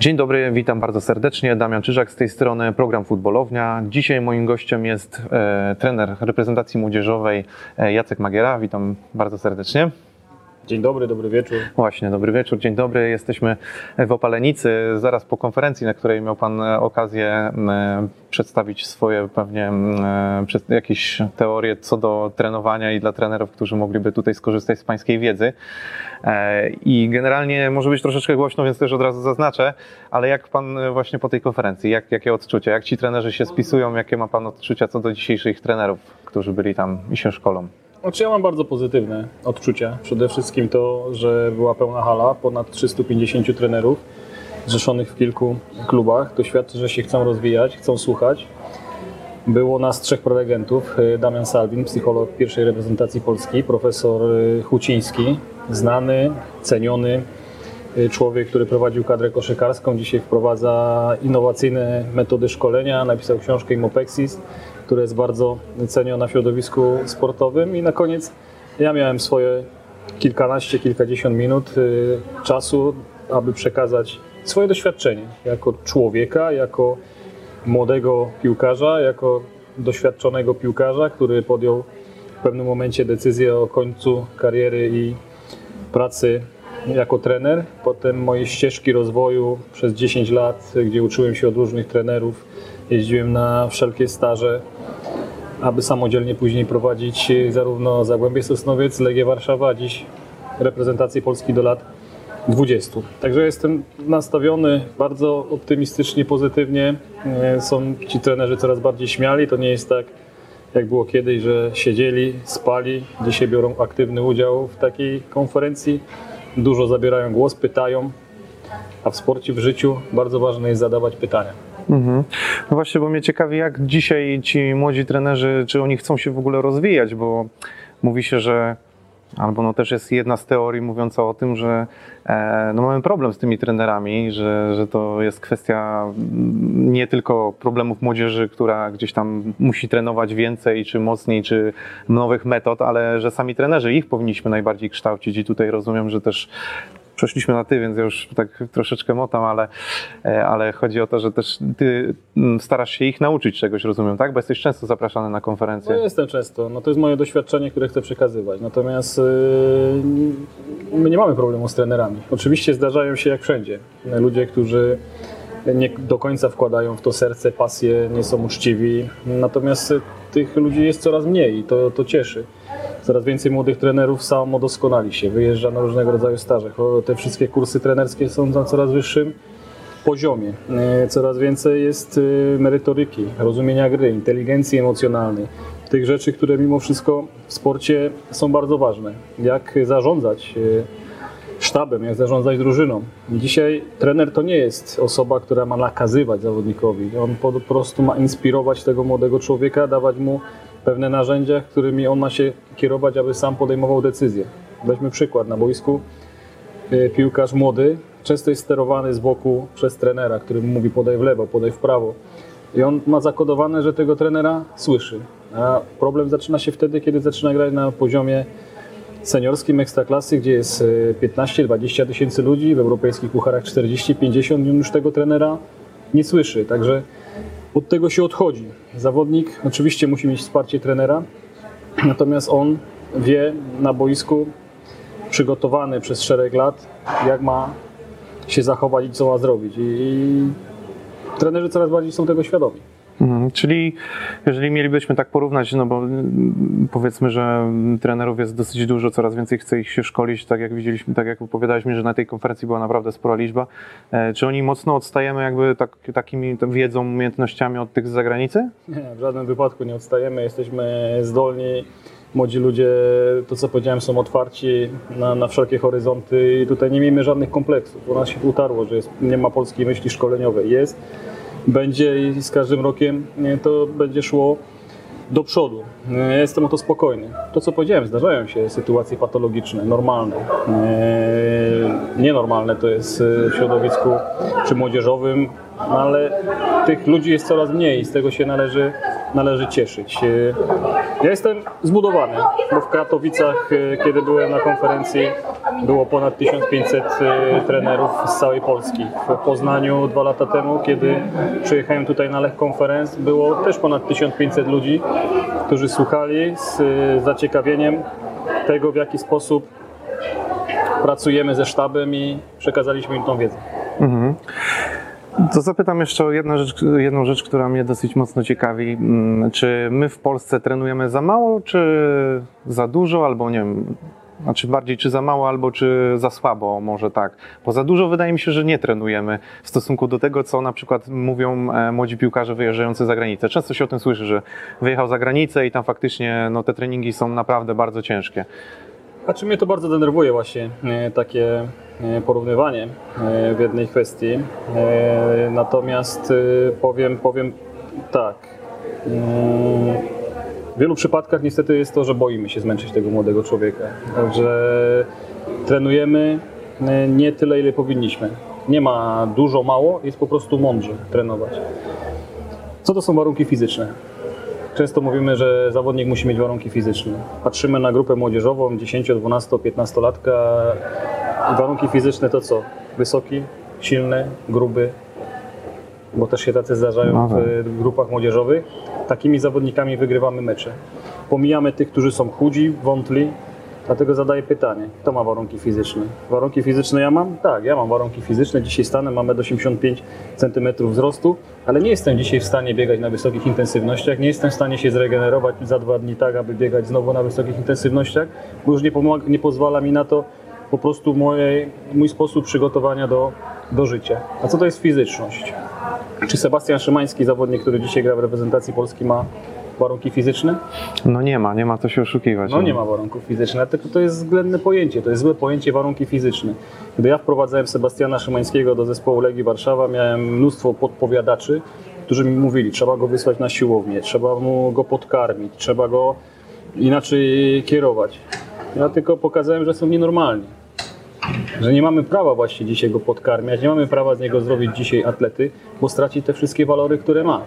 Dzień dobry, witam bardzo serdecznie. Damian Czyżak z tej strony, program Futbolownia. Dzisiaj moim gościem jest e, trener reprezentacji młodzieżowej e, Jacek Magiera. Witam bardzo serdecznie. Dzień dobry, dobry wieczór. Właśnie, dobry wieczór, dzień dobry. Jesteśmy w Opalenicy, zaraz po konferencji, na której miał Pan okazję e, przedstawić swoje pewnie e, jakieś teorie co do trenowania i dla trenerów, którzy mogliby tutaj skorzystać z Pańskiej wiedzy. E, I generalnie może być troszeczkę głośno, więc też od razu zaznaczę, ale jak Pan właśnie po tej konferencji, jak, jakie odczucia, jak ci trenerzy się spisują, jakie ma Pan odczucia co do dzisiejszych trenerów, którzy byli tam i się szkolą? Znaczy ja mam bardzo pozytywne odczucia. Przede wszystkim to, że była pełna hala, ponad 350 trenerów zrzeszonych w kilku klubach. To świadczy, że się chcą rozwijać, chcą słuchać. Było nas trzech prelegentów. Damian Salwin, psycholog pierwszej reprezentacji Polski, profesor Huciński, znany, ceniony człowiek, który prowadził kadrę koszykarską, dzisiaj wprowadza innowacyjne metody szkolenia, napisał książkę Imopexis, która jest bardzo ceniona w środowisku sportowym i na koniec ja miałem swoje kilkanaście, kilkadziesiąt minut y, czasu, aby przekazać swoje doświadczenie jako człowieka, jako młodego piłkarza, jako doświadczonego piłkarza, który podjął w pewnym momencie decyzję o końcu kariery i pracy jako trener. Potem moje ścieżki rozwoju przez 10 lat, gdzie uczyłem się od różnych trenerów, jeździłem na wszelkie staże, aby samodzielnie później prowadzić zarówno Zagłębie Sosnowiec, Legię Warszawa, a dziś reprezentację Polski do lat 20. Także jestem nastawiony bardzo optymistycznie, pozytywnie. Są ci trenerzy coraz bardziej śmiali. To nie jest tak, jak było kiedyś, że siedzieli, spali. Dzisiaj biorą aktywny udział w takiej konferencji. Dużo zabierają głos, pytają. A w sporcie, w życiu bardzo ważne jest zadawać pytania. Mhm. No właśnie, bo mnie ciekawi, jak dzisiaj ci młodzi trenerzy, czy oni chcą się w ogóle rozwijać, bo mówi się, że albo no też jest jedna z teorii mówiąca o tym, że e, no mamy problem z tymi trenerami, że, że to jest kwestia mm, nie tylko problemów młodzieży, która gdzieś tam musi trenować więcej, czy mocniej, czy nowych metod, ale że sami trenerzy ich powinniśmy najbardziej kształcić i tutaj rozumiem, że też przeszliśmy na ty, więc ja już tak troszeczkę motam, ale, e, ale chodzi o to, że też ty mm, starasz się ich nauczyć czegoś, rozumiem, tak? Bo jesteś często zapraszany na konferencje. No jestem często, no to jest moje doświadczenie, które chcę przekazywać. Natomiast yy, my nie mamy problemu z trenerami. Oczywiście zdarzają się jak wszędzie ludzie, którzy nie do końca wkładają w to serce, pasję, nie są uczciwi. Natomiast tych ludzi jest coraz mniej i to, to cieszy. Coraz więcej młodych trenerów samo doskonali się, wyjeżdża na różnego rodzaju staże. Te wszystkie kursy trenerskie są na coraz wyższym poziomie. E, coraz więcej jest e, merytoryki, rozumienia gry, inteligencji emocjonalnej. Tych rzeczy, które mimo wszystko w sporcie są bardzo ważne. Jak zarządzać e, sztabem, jak zarządzać drużyną. Dzisiaj trener to nie jest osoba, która ma nakazywać zawodnikowi. On po prostu ma inspirować tego młodego człowieka, dawać mu pewne narzędzia, którymi on ma się kierować, aby sam podejmował decyzje. Weźmy przykład. Na boisku e, piłkarz młody często jest sterowany z boku przez trenera, który mówi podaj w lewo, podaj w prawo. I on ma zakodowane, że tego trenera słyszy. A problem zaczyna się wtedy, kiedy zaczyna grać na poziomie seniorskim ekstraklasy, gdzie jest 15-20 e, tysięcy ludzi, w europejskich pucharach 40-50 już tego trenera nie słyszy. Także od tego się odchodzi. Zawodnik oczywiście musi mieć wsparcie trenera, natomiast on wie na boisku, przygotowany przez szereg lat, jak ma się zachować i co ma zrobić. I trenerzy coraz bardziej są tego świadomi. Mhm, czyli jeżeli mielibyśmy tak porównać, no bo mm, powiedzmy, że trenerów jest dosyć dużo, coraz więcej chce ich się szkolić, tak jak widzieliśmy, tak jak opowiadałeś mi, że na tej konferencji była naprawdę spora liczba. E, czy oni mocno odstajemy jakby tak, takimi wiedzą, umiejętnościami od tych z zagranicy? Nie, w żadnym wypadku nie odstajemy, jesteśmy zdolni. Młodzi ludzie, to co powiedziałem, są otwarci na, na wszelkie horyzonty i tutaj nie miejmy żadnych kompleksów. U nas się utarło, że jest, nie ma polskiej myśli szkoleniowej. Jest, będzie i z każdym rokiem to będzie szło do przodu. Jestem o to spokojny. To, co powiedziałem, zdarzają się sytuacje patologiczne, normalne. Nienormalne to jest w środowisku czy młodzieżowym, ale tych ludzi jest coraz mniej z tego się należy należy cieszyć. Y, Ja jestem zbudowany, bo w Katowicach, y, kiedy byłem na konferencji, było ponad 1500 y, trenerów z całej Polski. W Poznaniu dwa lata temu, kiedy przyjechałem tutaj na Lech Konferenc, było też ponad 1500 ludzi, którzy słuchali z zaciekawieniem tego, w jaki sposób pracujemy ze sztabem i przekazaliśmy im tą wiedzę. To zapytam jeszcze o jedną rzecz, jedną rzecz, która mnie dosyć mocno ciekawi. Mm, Czy my w Polsce trenujemy za mało, czy za dużo, albo nie wiem, znaczy bardziej czy za mało, albo czy za słabo, może tak. Bo za dużo wydaje mi się, że nie trenujemy w stosunku do tego, co na przykład mówią e, młodzi piłkarze wyjeżdżający za granicę. Często się o tym słyszy, że wyjechał za granicę i tam faktycznie no, te treningi są naprawdę bardzo ciężkie. A czy mnie to bardzo denerwuje właśnie e, takie e, porównywanie e, w jednej kwestii. Natomiast powiem, powiem tak. Mm, W wielu przypadkach niestety jest to, że boimy się zmęczyć tego młodego człowieka. Że trenujemy nie tyle, ile powinniśmy. Nie ma dużo, mało, jest po prostu mądrze trenować. Co to są warunki fizyczne? Często mówimy, że zawodnik musi mieć warunki fizyczne. Patrzymy na grupę młodzieżową, 10, 12, 15 latka. Warunki fizyczne to co? Wysoki, silny, gruby, bo też się tacy zdarzają No tak. w grupach młodzieżowych. Takimi zawodnikami wygrywamy mecze. Pomijamy tych, którzy są chudzi, wątli, dlatego zadaję pytanie, kto ma warunki fizyczne? Warunki fizyczne ja mam? Tak, ja mam warunki fizyczne, dzisiaj stanę, mam 1,85 cm wzrostu, ale nie jestem dzisiaj w stanie biegać na wysokich intensywnościach, nie jestem w stanie się zregenerować za dwa dni tak, aby biegać znowu na wysokich intensywnościach, bo już nie, pomaga, nie pozwala mi na to po prostu moje, mój sposób przygotowania do, do życia. A co to jest fizyczność? Czy Sebastian Szymański, zawodnik, który dzisiaj gra w reprezentacji Polski, ma warunki fizyczne? No nie ma, nie ma co się oszukiwać. No nie ma warunków fizycznych, tylko to jest względne pojęcie, to jest złe pojęcie warunki fizyczne. Gdy ja wprowadzałem Sebastiana Szymańskiego do zespołu Legii Warszawa, miałem mnóstwo podpowiadaczy, którzy mi mówili, trzeba go wysłać na siłownię, trzeba mu go podkarmić, trzeba go inaczej kierować. Ja tylko pokazałem, że są nienormalni. Że nie mamy prawa właśnie dzisiaj go podkarmiać, nie mamy prawa z niego zrobić dzisiaj atlety, bo straci te wszystkie walory, które ma.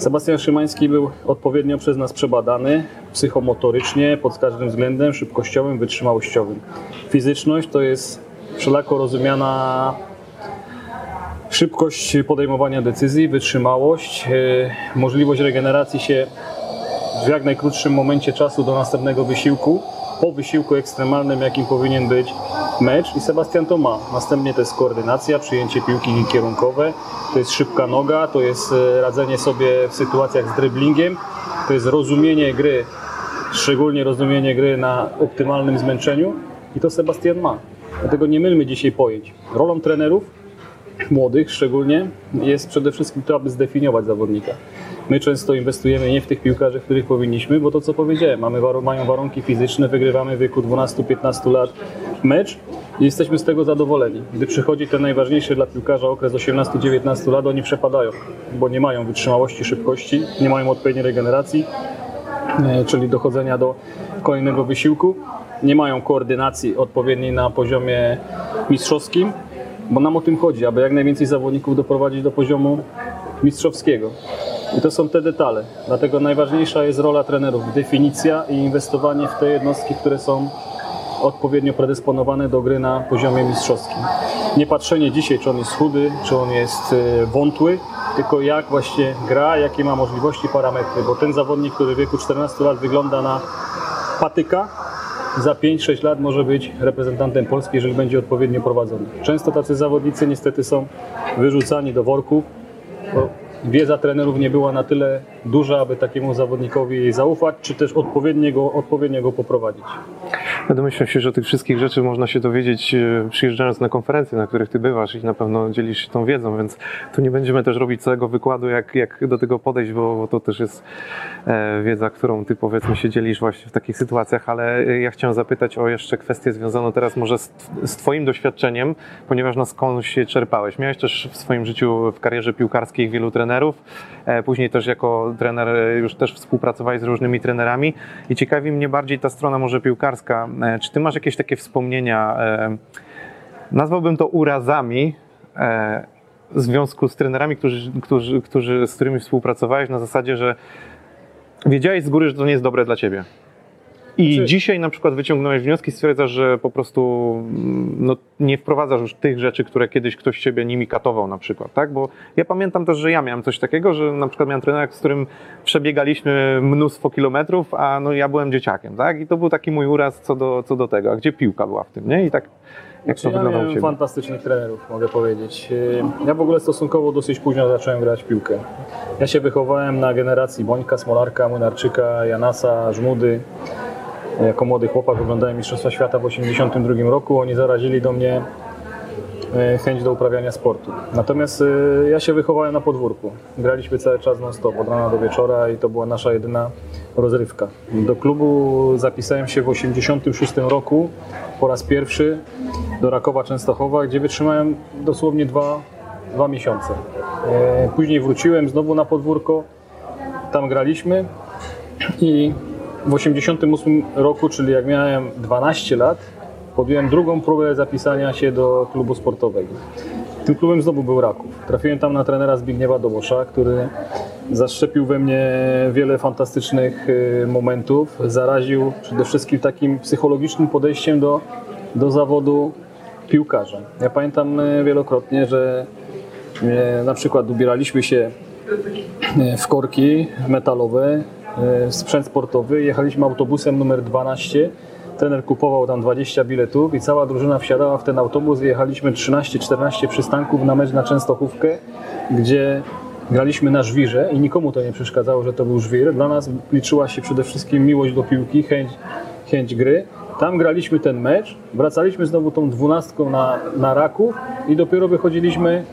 Sebastian Szymański był odpowiednio przez nas przebadany psychomotorycznie, pod każdym względem, szybkościowym, wytrzymałościowym. Fizyczność to jest wszelako rozumiana szybkość podejmowania decyzji, wytrzymałość, e, możliwość regeneracji się w jak najkrótszym momencie czasu do następnego wysiłku, po wysiłku ekstremalnym, jakim powinien być mecz i Sebastian to ma. Następnie to jest koordynacja, przyjęcie piłki kierunkowe, to jest szybka noga, to jest e, radzenie sobie w sytuacjach z driblingiem, to jest rozumienie gry, szczególnie rozumienie gry na optymalnym zmęczeniu i to Sebastian ma. Dlatego nie mylmy dzisiaj pojęć. Rolą trenerów młodych szczególnie, jest przede wszystkim to, aby zdefiniować zawodnika. My często inwestujemy nie w tych piłkarzy, w których powinniśmy, bo to co powiedziałem, mamy mają warunki fizyczne, wygrywamy w wieku 12-15 lat mecz i jesteśmy z tego zadowoleni. Gdy przychodzi ten najważniejszy dla piłkarza okres 18-19 lat, oni przepadają, bo nie mają wytrzymałości, szybkości, nie mają odpowiedniej regeneracji, e, czyli dochodzenia do kolejnego wysiłku. Nie mają koordynacji odpowiedniej na poziomie mistrzowskim, bo nam o tym chodzi, aby jak najwięcej zawodników doprowadzić do poziomu mistrzowskiego. I to są te detale. Dlatego najważniejsza jest rola trenerów, definicja i inwestowanie w te jednostki, które są odpowiednio predysponowane do gry na poziomie mistrzowskim. Nie patrzenie dzisiaj, czy on jest chudy, czy on jest e, wątły, tylko jak właśnie gra, jakie ma możliwości, parametry, bo ten zawodnik, który w wieku 14 lat wygląda na patyka, za 5-6 lat może być reprezentantem Polski, jeżeli będzie odpowiednio prowadzony. Często tacy zawodnicy niestety są wyrzucani do worków, wiedza trenerów nie była na tyle duża, aby takiemu zawodnikowi zaufać, czy też odpowiednio go, odpowiednio go poprowadzić. Ja domyślam się, że tych wszystkich rzeczy można się dowiedzieć e, przyjeżdżając na konferencje, na których ty bywasz i na pewno dzielisz się tą wiedzą, więc tu nie będziemy też robić całego wykładu, jak, jak do tego podejść, bo, bo to też jest e, wiedza, którą ty powiedzmy się dzielisz właśnie w takich sytuacjach, ale e, ja chciałem zapytać o jeszcze kwestię związaną teraz może z, z twoim doświadczeniem, ponieważ no skąd się czerpałeś? Miałeś też w swoim życiu w karierze piłkarskiej wielu trenerów, e, później też jako trener e, już też współpracowałeś z różnymi trenerami i ciekawi mnie bardziej ta strona może piłkarska. E, Czy ty masz jakieś takie wspomnienia, nazwałbym to urazami, w związku z trenerami, którzy, którzy, którzy, z którymi współpracowałeś na zasadzie, że wiedziałeś z góry, że to nie jest dobre dla ciebie. I Znaczy- dzisiaj na przykład wyciągnąłeś wnioski, stwierdzasz, że po prostu mm, no, nie wprowadzasz już tych rzeczy, które kiedyś ktoś ciebie nimi katował na przykład, tak? Bo ja pamiętam też, że ja miałem coś takiego, że na przykład miałem trenera, z którym przebiegaliśmy mnóstwo kilometrów, a no ja byłem dzieciakiem, tak? I to był taki mój uraz co do, co do tego, a gdzie piłka była w tym, nie? I tak jak Znaczy, to ja wyglądało miałem fantastycznych trenerów, mogę powiedzieć. Yy, Ja w ogóle stosunkowo dosyć późno zacząłem grać piłkę. Ja się wychowałem na generacji Bońka, Smolarka, Młynarczyka, Janasa, Żmudy. Jako młody chłopak oglądałem Mistrzostwa Świata w 1982 roku. Oni zarazili do mnie e, chęć do uprawiania sportu. Natomiast e, ja się wychowałem na podwórku. Graliśmy cały czas non stop, od rana do wieczora i to była nasza jedyna rozrywka. Do klubu zapisałem się w 1986 roku po raz pierwszy do Rakowa Częstochowa, gdzie wytrzymałem dosłownie dwa, dwa miesiące. E, Później wróciłem znowu na podwórko, tam graliśmy i w 1988 roku, czyli jak miałem 12 lat, podjąłem drugą próbę zapisania się do klubu sportowego. Tym klubem znowu był Raków. Trafiłem tam na trenera Zbigniewa Dobosza, który zaszczepił we mnie wiele fantastycznych y, momentów. Zaraził przede wszystkim takim psychologicznym podejściem do, do zawodu piłkarza. Ja pamiętam y, wielokrotnie, że y, na przykład ubieraliśmy się w korki metalowe, sprzęt sportowy. Jechaliśmy autobusem numer 12. Trener kupował tam 20 biletów i cała drużyna wsiadała w ten autobus jechaliśmy 13-14 przystanków na mecz na Częstochówkę, gdzie graliśmy na żwirze i nikomu to nie przeszkadzało, że to był żwir. Dla nas liczyła się przede wszystkim miłość do piłki, chęć, chęć gry. Tam graliśmy ten mecz, wracaliśmy znowu tą dwunastką na, na Raków i dopiero wychodziliśmy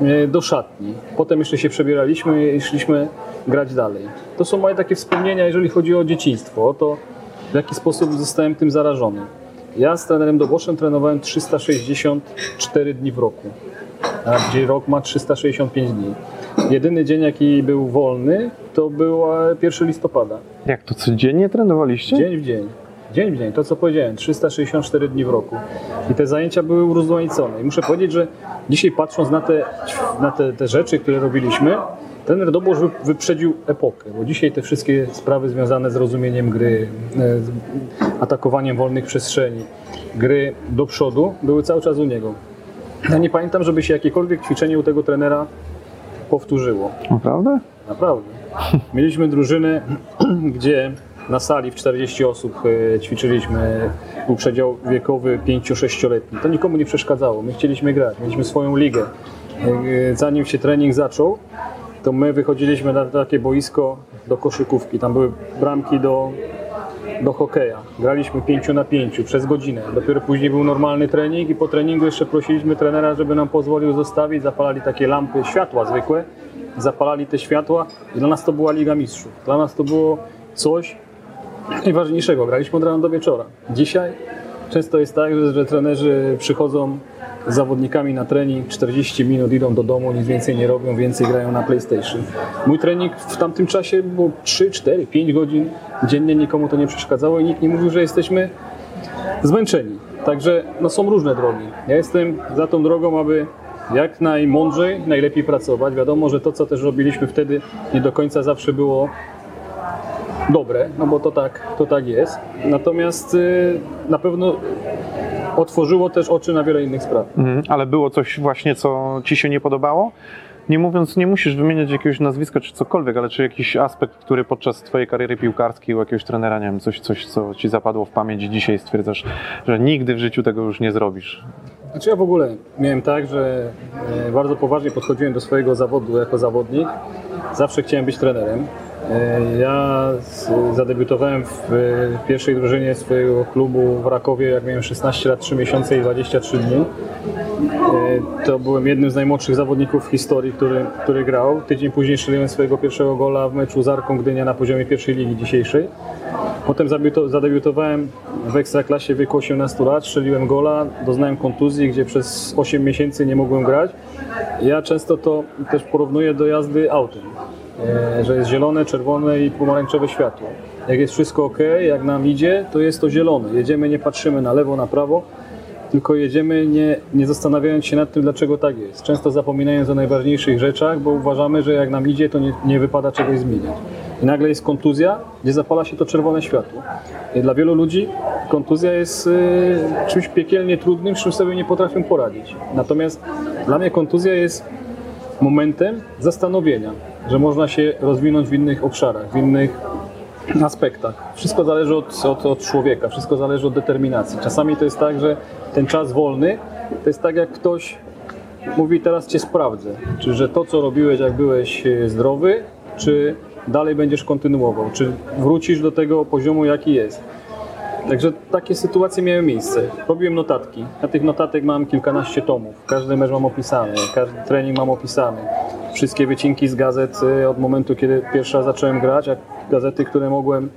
e, do szatni. Potem jeszcze się przebieraliśmy i szliśmy grać dalej. To są moje takie wspomnienia, jeżeli chodzi o dzieciństwo, o to w jaki sposób zostałem tym zarażony. Ja z trenerem Doboszem trenowałem 364 dni w roku, a gdzie rok ma 365 dni. Jedyny dzień, jaki był wolny, to był e, 1 listopada. Jak to codziennie trenowaliście? Dzień w dzień. Dzień w dzień, to co powiedziałem, 364 dni w roku. I te zajęcia były urozmaicone. I muszę powiedzieć, że dzisiaj patrząc na te, na te, te rzeczy, które robiliśmy, trener Dobosz wy- wyprzedził epokę, bo dzisiaj te wszystkie sprawy związane z rozumieniem gry, e, z atakowaniem wolnych przestrzeni, gry do przodu, były cały czas u niego. Ja nie pamiętam, żeby się jakiekolwiek ćwiczenie u tego trenera powtórzyło. Naprawdę? Naprawdę. Mieliśmy drużynę, gdzie na sali w 40 osób e, ćwiczyliśmy. Był przedział wiekowy 5-6-letni. To nikomu nie przeszkadzało. My chcieliśmy grać. Mieliśmy swoją ligę. E, Zanim się trening zaczął, to my wychodziliśmy na takie boisko do koszykówki. Tam były bramki do, do hokeja. Graliśmy 5 na 5 przez godzinę. Dopiero później był normalny trening i po treningu jeszcze prosiliśmy trenera, żeby nam pozwolił zostawić. Zapalali takie lampy, światła zwykłe. Zapalali te światła i dla nas to była Liga Mistrzów. Dla nas to było coś najważniejszego. Graliśmy od rana do wieczora. Dzisiaj często jest tak, że, że trenerzy przychodzą zawodnikami na trening, 40 minut idą do domu, nic więcej nie robią, więcej grają na PlayStation. Mój trening w tamtym czasie było 3, 4, 5 godzin dziennie, nikomu to nie przeszkadzało i nikt nie mówił, że jesteśmy zmęczeni. Także no, są różne drogi. Ja jestem za tą drogą, aby jak najmądrzej, najlepiej pracować. Wiadomo, że to, co też robiliśmy wtedy, nie do końca zawsze było dobre, no bo to tak, to tak jest. Natomiast y, na pewno otworzyło też oczy na wiele innych spraw. Mhm. Ale było coś właśnie, co ci się nie podobało? Nie mówiąc, nie musisz wymieniać jakiegoś nazwiska czy cokolwiek, ale czy jakiś aspekt, który podczas twojej kariery piłkarskiej u jakiegoś trenera, nie wiem, coś, coś co ci zapadło w pamięć i dzisiaj stwierdzasz, że nigdy w życiu tego już nie zrobisz. Znaczy ja w ogóle miałem tak, że e, bardzo poważnie podchodziłem do swojego zawodu jako zawodnik. Zawsze chciałem być trenerem. E, Ja zadebiutowałem w e, pierwszej drużynie swojego klubu w Rakowie, jak miałem 16 lat, 3 miesiące i 23 dni. E, To byłem jednym z najmłodszych zawodników w historii, który, który grał. Tydzień później strzeliłem swojego pierwszego gola w meczu z Arką Gdynia na poziomie pierwszej ligi dzisiejszej. Potem zadebiutowałem w Ekstraklasie w wieku 18 lat, strzeliłem gola, doznałem kontuzji, gdzie przez 8 miesięcy nie mogłem grać. Ja często to też porównuję do jazdy autem, że jest zielone, czerwone i pomarańczowe światło. Jak jest wszystko ok, jak nam idzie, to jest to zielone. Jedziemy, nie patrzymy na lewo, na prawo, tylko jedziemy nie, nie zastanawiając się nad tym, dlaczego tak jest. Często zapominając o najważniejszych rzeczach, bo uważamy, że jak nam idzie, to nie, nie wypada czegoś zmieniać. I nagle jest kontuzja, gdzie zapala się to czerwone światło. I dla wielu ludzi kontuzja jest y, czymś piekielnie trudnym, z czym sobie nie potrafią poradzić. Natomiast dla mnie kontuzja jest momentem zastanowienia, że można się rozwinąć w innych obszarach, w innych aspektach. Wszystko zależy od, od, od człowieka, wszystko zależy od determinacji. Czasami to jest tak, że ten czas wolny to jest tak, jak ktoś mówi, teraz cię sprawdzę. Czy że to, co robiłeś, jak byłeś e, zdrowy, czy dalej będziesz kontynuował, czy wrócisz do tego poziomu, jaki jest. Także takie sytuacje miały miejsce. Robiłem notatki. Na tych notatek mam kilkanaście tomów. Każdy mecz mam opisany, każdy trening mam opisany. Wszystkie wycinki z gazet y, od momentu, kiedy pierwszy raz zacząłem grać, a gazety, które mogłem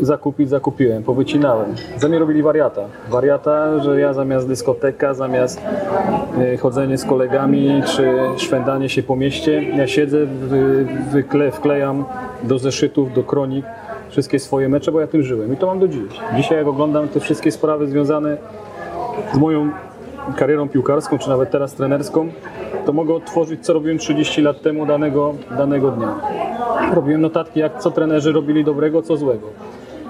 zakupić, zakupiłem, powycinałem. Ze mnie robili wariata. Wariata, że ja zamiast dyskoteka, zamiast y, chodzenie z kolegami, czy szwendanie się po mieście, ja siedzę, wy, wykle, wklejam do zeszytów, do kronik wszystkie swoje mecze, bo ja tym żyłem i to mam do dziś. Dzisiaj jak oglądam te wszystkie sprawy związane z moją karierą piłkarską, czy nawet teraz trenerską, to mogę odtworzyć, co robiłem 30 lat temu danego, danego dnia. Robiłem notatki, jak co trenerzy robili dobrego, co złego.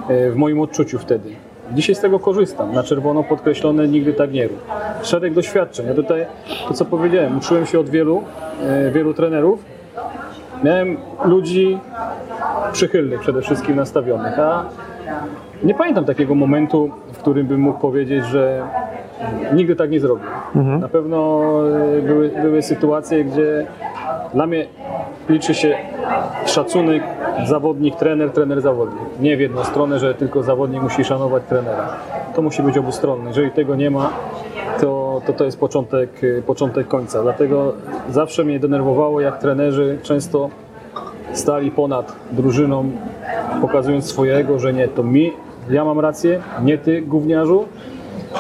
E, W moim odczuciu wtedy. Dzisiaj z tego korzystam. Na czerwono podkreślone nigdy tak nie rób. Szereg doświadczeń. Ja tutaj, to co powiedziałem, uczyłem się od wielu, e, wielu trenerów. Miałem ludzi przychylnych przede wszystkim nastawionych, a nie pamiętam takiego momentu, w którym bym mógł powiedzieć, że nigdy tak nie zrobię. Na pewno e, były, były sytuacje, gdzie dla mnie liczy się szacunek zawodnik, trener, trener, zawodnik. Nie w jedną stronę, że tylko zawodnik musi szanować trenera. To musi być obustronne. Jeżeli tego nie ma, to to, to jest początek, początek końca. Dlatego zawsze mnie denerwowało, jak trenerzy często stali ponad drużyną, pokazując swojego, że nie, to mi, ja mam rację, nie ty, gówniarzu.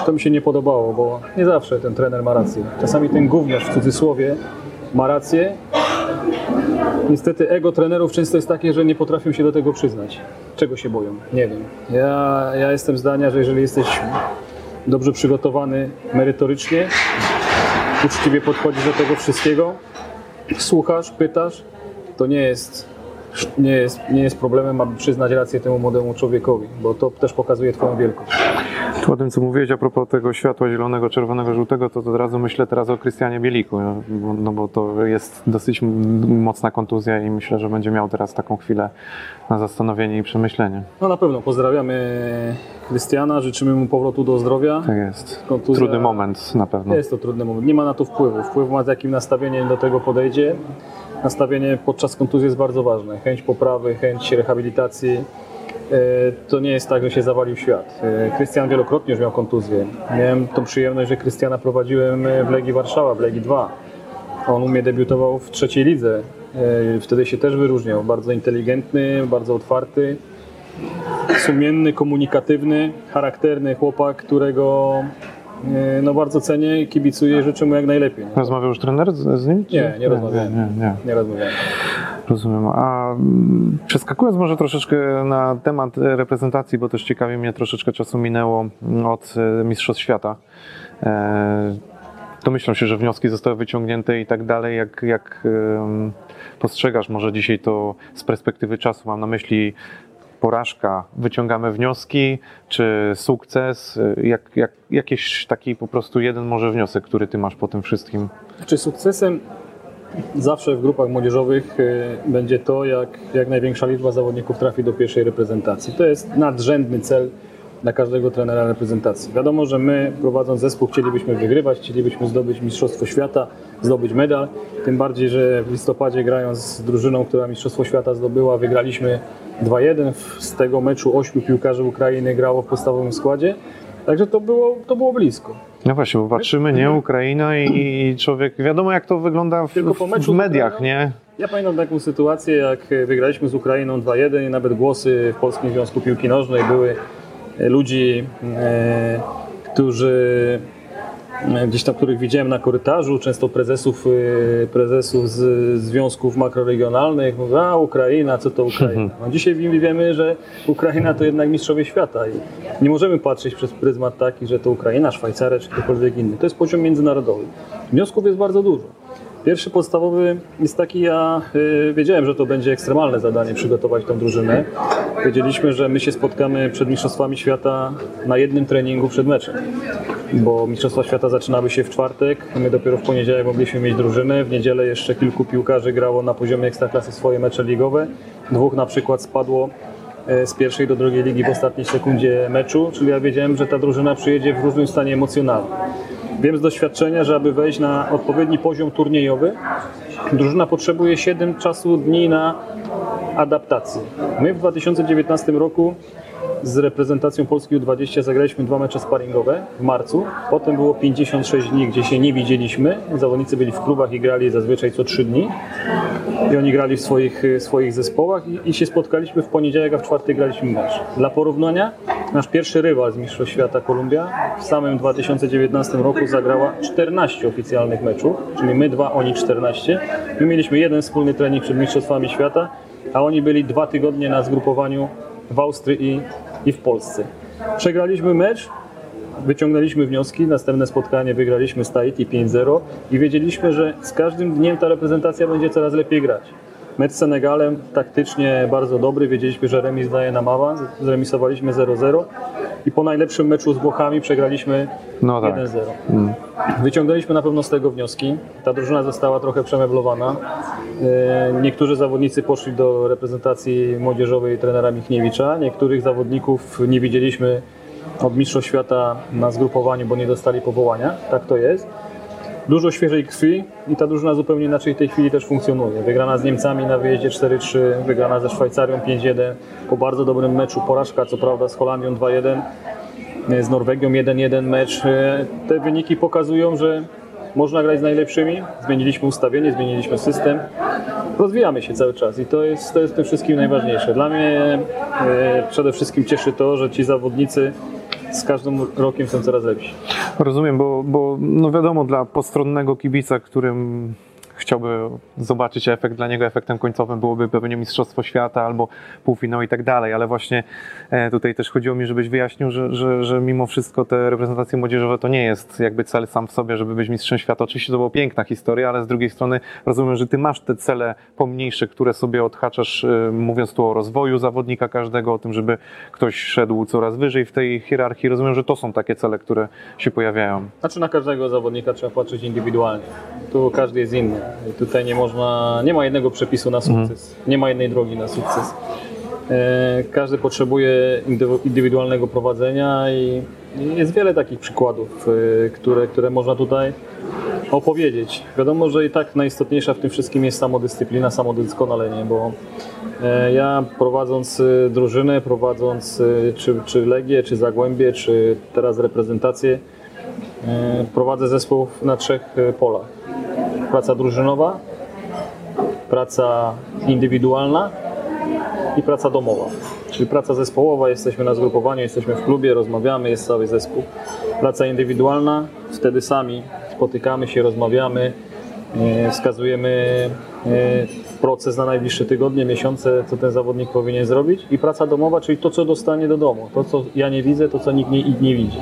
To mi się nie podobało, bo nie zawsze ten trener ma rację. Czasami ten gówniarz w cudzysłowie ma rację. Niestety ego trenerów często jest takie, że nie potrafią się do tego przyznać. Czego się boją? Nie wiem. Ja, ja jestem zdania, że jeżeli jesteś dobrze przygotowany merytorycznie, uczciwie podchodzisz do tego wszystkiego, słuchasz, pytasz, to nie jest, nie jest, nie jest problemem, aby przyznać rację temu młodemu człowiekowi, bo to też pokazuje Twoją wielkość. Tu o tym, co mówiłeś a propos tego światła zielonego, czerwonego, żółtego, to, od razu myślę teraz o Krystianie Bieliku, no bo, no to jest dosyć mocna kontuzja i myślę, że będzie miał teraz taką chwilę na zastanowienie i przemyślenie. No na pewno pozdrawiamy Krystiana, życzymy mu powrotu do zdrowia. Tak jest. Kontuzja- Trudny moment na pewno. Jest to trudny moment, nie ma na to wpływu. Wpływ ma z jakim nastawieniem do tego podejdzie. Nastawienie podczas kontuzji jest bardzo ważne. Chęć poprawy, chęć rehabilitacji. E, To nie jest tak, że się zawalił świat. E, Krystian wielokrotnie już miał kontuzję. Miałem tą przyjemność, że Krystiana prowadziłem e, w Legii Warszawa, w Legii 2. On u mnie debiutował w trzeciej lidze. Wtedy się też wyróżniał. Bardzo inteligentny, bardzo otwarty, sumienny, komunikatywny, charakterny chłopak, którego no, bardzo cenię i kibicuję i życzę mu jak najlepiej. Rozmawiał już trener z, z nim? czy- Nie, nie rozmawiałem. Nie, nie, nie. Nie rozmawiałem. Rozumiem. A mm, przeskakując może troszeczkę na temat e, reprezentacji, bo też ciekawi mnie, troszeczkę czasu minęło mm, od e, Mistrzostw Świata. E, Domyślam się, że wnioski zostały wyciągnięte i tak dalej. Jak, jak postrzegasz może dzisiaj to z perspektywy czasu? Mam na myśli porażka, wyciągamy wnioski, czy sukces? Jak, jak, jakiś taki po prostu jeden może wniosek, który ty masz po tym wszystkim? Czy sukcesem zawsze w grupach młodzieżowych e, będzie to, jak, jak największa liczba zawodników trafi do pierwszej reprezentacji. To jest nadrzędny cel dla każdego trenera reprezentacji. Wiadomo, że my prowadząc zespół chcielibyśmy wygrywać, chcielibyśmy zdobyć Mistrzostwo Świata, zdobyć medal. Tym bardziej, że w listopadzie grając z drużyną, która Mistrzostwo Świata zdobyła, wygraliśmy 2-1. Z tego meczu ośmiu piłkarzy Ukrainy grało w podstawowym składzie. Także to było, to było blisko. No właśnie, bo patrzymy, nie, Ukraina i, i człowiek, wiadomo jak to wygląda w, w mediach, nie? Ja pamiętam taką sytuację, jak wygraliśmy z Ukrainą 2-1 i nawet głosy w Polskim Związku Piłki Nożnej były ludzi, e, którzy e, gdzieś tam, których widziałem na korytarzu, często prezesów, e, prezesów z związków makroregionalnych, mówią, a Ukraina, co to Ukraina. No, dzisiaj wiemy, że Ukraina to jednak mistrzowie świata i nie możemy patrzeć przez pryzmat taki, że to Ukraina, Szwajcaria czy ktokolwiek inny. To jest poziom międzynarodowy. Wniosków jest bardzo dużo. Pierwszy podstawowy jest taki, ja y, wiedziałem, że to będzie ekstremalne zadanie przygotować tą drużynę. Wiedzieliśmy, że my się spotkamy przed Mistrzostwami Świata na jednym treningu przed meczem, bo Mistrzostwa Świata zaczynały się w czwartek, my dopiero w poniedziałek mogliśmy mieć drużynę, w niedzielę jeszcze kilku piłkarzy grało na poziomie ekstraklasy swoje mecze ligowe, dwóch na przykład spadło e, z pierwszej do drugiej ligi w ostatniej sekundzie meczu, czyli ja wiedziałem, że ta drużyna przyjedzie w różnym stanie emocjonalnym. Wiem z doświadczenia, że aby wejść na odpowiedni poziom turniejowy, drużyna potrzebuje 7 czasu dni na adaptację. My w 2019 roku z reprezentacją Polski U20 zagraliśmy dwa mecze sparingowe w marcu. Potem było 56 dni, gdzie się nie widzieliśmy. Zawodnicy byli w klubach i grali zazwyczaj co 3 dni. I oni grali w swoich, swoich zespołach i, i się spotkaliśmy w poniedziałek, a w czwartek graliśmy mecz. Dla porównania, nasz pierwszy rywal z Mistrzostw Świata Kolumbia w samym 2019 roku zagrała 14 oficjalnych meczów, czyli my dwa, oni 14. My mieliśmy jeden wspólny trening przed Mistrzostwami Świata, a oni byli dwa tygodnie na zgrupowaniu w Austrii i, i w Polsce. Przegraliśmy mecz, wyciągnęliśmy wnioski, następne spotkanie wygraliśmy z Tahiti 5-0 i wiedzieliśmy, że z każdym dniem ta reprezentacja będzie coraz lepiej grać. Mecz z Senegalem taktycznie bardzo dobry, wiedzieliśmy, że remis daje nam awans, zremisowaliśmy 0-0 i po najlepszym meczu z Włochami przegraliśmy No tak. 1-0. Wyciągnęliśmy na pewno z tego wnioski. Ta drużyna została trochę przemeblowana. E, Niektórzy zawodnicy poszli do reprezentacji młodzieżowej trenera Michniewicza. Niektórych zawodników nie widzieliśmy od Mistrzostw Świata na zgrupowaniu, bo nie dostali powołania. Tak to jest. Dużo świeżej krwi i ta drużyna zupełnie inaczej w tej chwili też funkcjonuje. Wygrana z Niemcami na wyjeździe 4-3, wygrana ze Szwajcarią 5-1, po bardzo dobrym meczu porażka co prawda z Holandią 2-1, z Norwegią 1-1 mecz. E, Te wyniki pokazują, że można grać z najlepszymi. Zmieniliśmy ustawienie, zmieniliśmy system. Rozwijamy się cały czas i to jest, to jest w tym wszystkim najważniejsze. Dla mnie e, przede wszystkim cieszy to, że ci zawodnicy z każdym rokiem są coraz lepsi. Rozumiem, bo, bo no wiadomo, dla postronnego kibica, którym chciałby zobaczyć efekt, dla niego efektem końcowym byłoby pewnie Mistrzostwo Świata albo półfinał i tak dalej, ale właśnie e, tutaj też chodziło mi, żebyś wyjaśnił, że, że, że mimo wszystko te reprezentacje młodzieżowe to nie jest jakby cel sam w sobie, żeby być mistrzem świata. Oczywiście to była piękna historia, ale z drugiej strony rozumiem, że ty masz te cele pomniejsze, które sobie odhaczasz, e, mówiąc tu o rozwoju zawodnika każdego, o tym, żeby ktoś szedł coraz wyżej w tej hierarchii. Rozumiem, że to są takie cele, które się pojawiają. Znaczy na każdego zawodnika trzeba patrzeć indywidualnie. Tu każdy jest inny. Tutaj nie można, nie ma jednego przepisu na sukces. Nie ma jednej drogi na sukces. E, Każdy potrzebuje indywidualnego prowadzenia i jest wiele takich przykładów, e, które, które można tutaj opowiedzieć. Wiadomo, że i tak najistotniejsza w tym wszystkim jest samodyscyplina, samodoskonalenie, bo e, ja prowadząc drużynę, prowadząc czy, czy Legię, czy Zagłębie, czy teraz reprezentację, prowadzę zespół na trzech polach. Praca drużynowa, praca indywidualna i praca domowa. Czyli praca zespołowa, jesteśmy na zgrupowaniu, jesteśmy w klubie, rozmawiamy, jest cały zespół. Praca indywidualna, wtedy sami spotykamy się, rozmawiamy, e, wskazujemy e, proces na najbliższe tygodnie, miesiące, co ten zawodnik powinien zrobić. I praca domowa, czyli to, co dostanie do domu, to, co ja nie widzę, to, co nikt nie, nie widzi.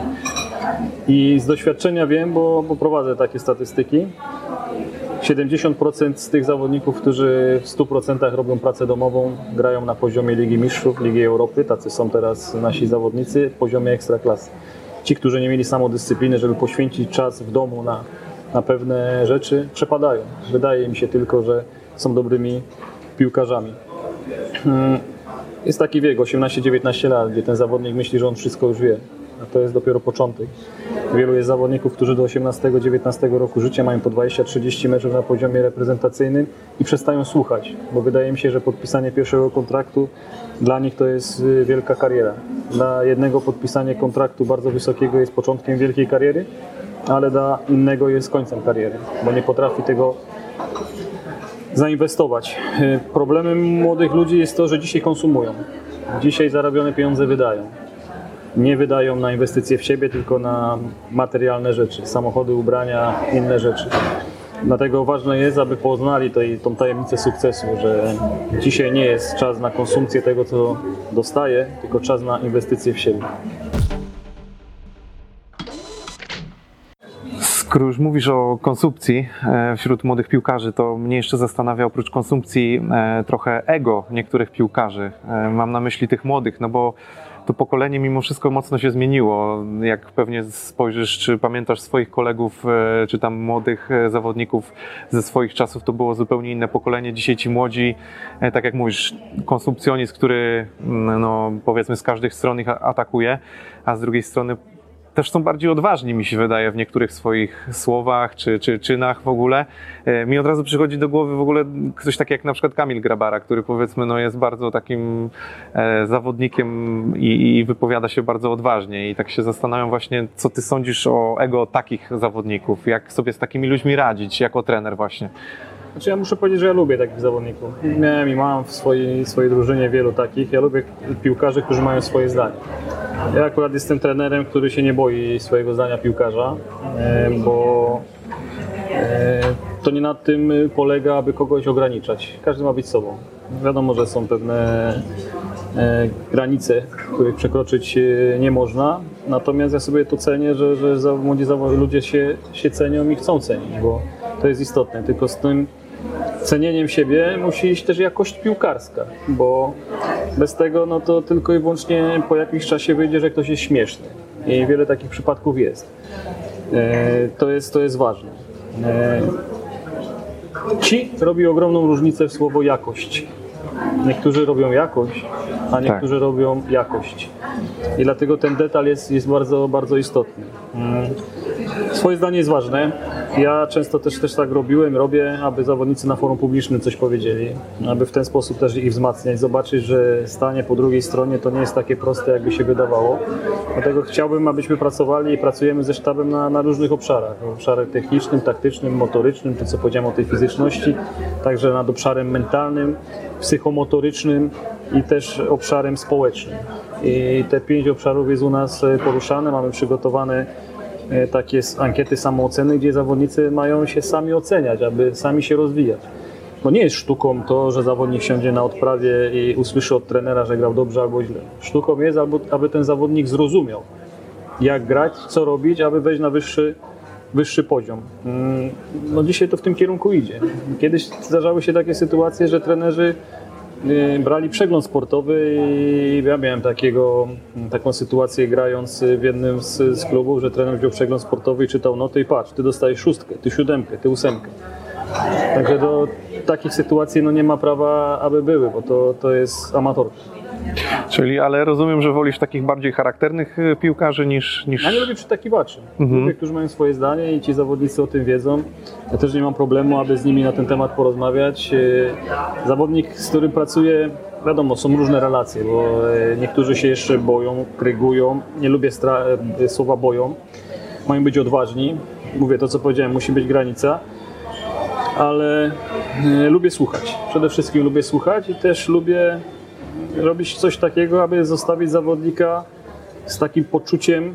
I z doświadczenia wiem, bo, bo prowadzę takie statystyki, 70% z tych zawodników, którzy w 100% robią pracę domową, grają na poziomie Ligi Mistrzów, Ligi Europy. Tacy są teraz nasi zawodnicy poziomie ekstraklasy. Ci, którzy nie mieli samodyscypliny, żeby poświęcić czas w domu na, na pewne rzeczy, przepadają. Wydaje mi się tylko, że są dobrymi piłkarzami. Mm, Jest taki wiek, 18-19 lat, gdzie ten zawodnik myśli, że on wszystko już wie. A to jest dopiero początek. Wielu jest zawodników, którzy do 18-19 roku życia mają po 20-30 meczów na poziomie reprezentacyjnym i przestają słuchać, bo wydaje mi się, że podpisanie pierwszego kontraktu dla nich to jest y, wielka kariera. Dla jednego podpisanie kontraktu bardzo wysokiego jest początkiem wielkiej kariery, ale dla innego jest końcem kariery, bo nie potrafi tego zainwestować. Y, Problemem młodych ludzi jest to, że dzisiaj konsumują. Dzisiaj zarobione pieniądze wydają nie wydają na inwestycje w siebie, tylko na materialne rzeczy, samochody, ubrania, inne rzeczy. Dlatego ważne jest, aby poznali tej, tą tajemnicę sukcesu, że dzisiaj nie jest czas na konsumpcję tego, co dostaję, tylko czas na inwestycje w siebie. Skoro już mówisz o konsumpcji e, wśród młodych piłkarzy, to mnie jeszcze zastanawia oprócz konsumpcji e, trochę ego niektórych piłkarzy. E, Mam na myśli tych młodych, no bo to pokolenie mimo wszystko mocno się zmieniło. Jak pewnie spojrzysz, czy pamiętasz swoich kolegów, e, czy tam młodych e, zawodników ze swoich czasów, to było zupełnie inne pokolenie. Dzisiaj ci młodzi, e, tak jak mówisz, konsumpcjonizm, który mm, no, powiedzmy z każdej strony ich atakuje, a z drugiej strony też są bardziej odważni, mi się wydaje, w niektórych swoich słowach czy, czy czynach w ogóle. E, Mi od razu przychodzi do głowy w ogóle ktoś taki jak na przykład Kamil Grabara, który powiedzmy no, jest bardzo takim e, zawodnikiem i, i wypowiada się bardzo odważnie. I tak się zastanawiam właśnie, co ty sądzisz o ego takich zawodników? Jak sobie z takimi ludźmi radzić jako trener właśnie? Znaczy ja muszę powiedzieć, że ja lubię takich zawodników. Miałem i mam w swojej, swojej drużynie wielu takich. Ja lubię piłkarzy, którzy mają swoje zdanie. Ja akurat jestem trenerem, który się nie boi swojego zdania piłkarza, e, bo e, to nie na tym polega, aby kogoś ograniczać. Każdy ma być sobą. Wiadomo, że są pewne e, granice, których przekroczyć nie można. Natomiast ja sobie to cenię, że, że młodzi ludzie się, się cenią i chcą cenić, bo to jest istotne. Tylko z tym cenieniem siebie musi iść też jakość piłkarska, bo bez tego no to tylko i wyłącznie po jakimś czasie wyjdzie, że ktoś jest śmieszny. I wiele takich przypadków jest. E, To jest, to jest ważne. E, Ci robi ogromną różnicę w słowo jakość. Niektórzy robią jakość, a niektórzy robią jakość. I dlatego ten detal jest, jest bardzo, bardzo istotny. Mm. Swoje zdanie jest ważne. Ja często też, też tak robiłem, robię, aby zawodnicy na forum publicznym coś powiedzieli, aby w ten sposób też ich wzmacniać, zobaczyć, że stanie po drugiej stronie to nie jest takie proste, jakby się wydawało. Dlatego chciałbym, abyśmy pracowali i pracujemy ze sztabem na, na różnych obszarach. W obszarze technicznym, taktycznym, motorycznym, to co powiedziałem o tej fizyczności, także nad obszarem mentalnym, psychomotorycznym i też obszarem społecznym. I te pięć obszarów jest u nas e, poruszane, mamy przygotowane e, takie ankiety samooceny, gdzie zawodnicy mają się sami oceniać, aby sami się rozwijać. No nie jest sztuką to, że zawodnik siądzie na odprawie i usłyszy od trenera, że grał dobrze albo źle. Sztuką jest, aby ten zawodnik zrozumiał, jak grać, co robić, aby wejść na wyższy, wyższy poziom. Mm, No dzisiaj to w tym kierunku idzie. Kiedyś zdarzały się takie sytuacje, że trenerzy y, brali przegląd sportowy i ja miałem takiego, taką sytuację grając w jednym z, z klubów, że trener wziął przegląd sportowy i czytał noty i patrz, ty dostajesz szóstkę, ty siódemkę, ty ósemkę. Także do takich sytuacji no, nie ma prawa, aby były, bo to, to jest amatorka. Czyli, ale rozumiem, że wolisz takich bardziej charakternych y, piłkarzy niż... niż... Ja nie lubię przytakiwaczy. Mhm. Lubię, którzy mają swoje zdanie i ci zawodnicy o tym wiedzą. Ja też nie mam problemu, aby z nimi na ten temat porozmawiać. E, Zawodnik, z którym pracuję, wiadomo, są różne relacje, bo e, niektórzy się jeszcze boją, krygują. Nie lubię słowa boją. Mają być odważni. Mówię to, co powiedziałem, musi być granica. Ale lubię słuchać. Przede wszystkim lubię słuchać i też lubię robić coś takiego, aby zostawić zawodnika z takim poczuciem,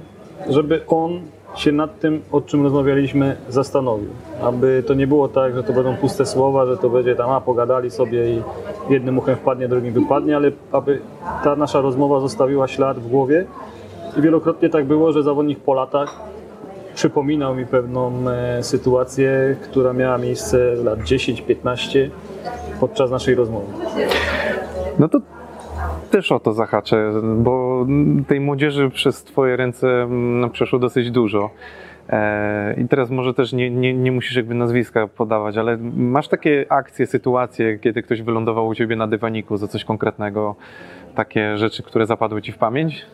żeby on się nad tym, o czym rozmawialiśmy, zastanowił. Aby to nie było tak, że to będą puste słowa, że to będzie tam, a pogadali sobie i jednym uchem wpadnie, drugim wypadnie, ale aby ta nasza rozmowa zostawiła ślad w głowie. I wielokrotnie tak było, że zawodnik po latach przypominał mi pewną e, sytuację, która miała miejsce lat 10-15 podczas naszej rozmowy. No to też o to zahaczę, bo tej młodzieży przez Twoje ręce mm, przeszło dosyć dużo. E, I teraz może też nie, nie, nie musisz jakby nazwiska podawać, ale masz takie akcje, sytuacje, kiedy ktoś wylądował u Ciebie na dywaniku za coś konkretnego, takie rzeczy, które zapadły Ci w pamięć?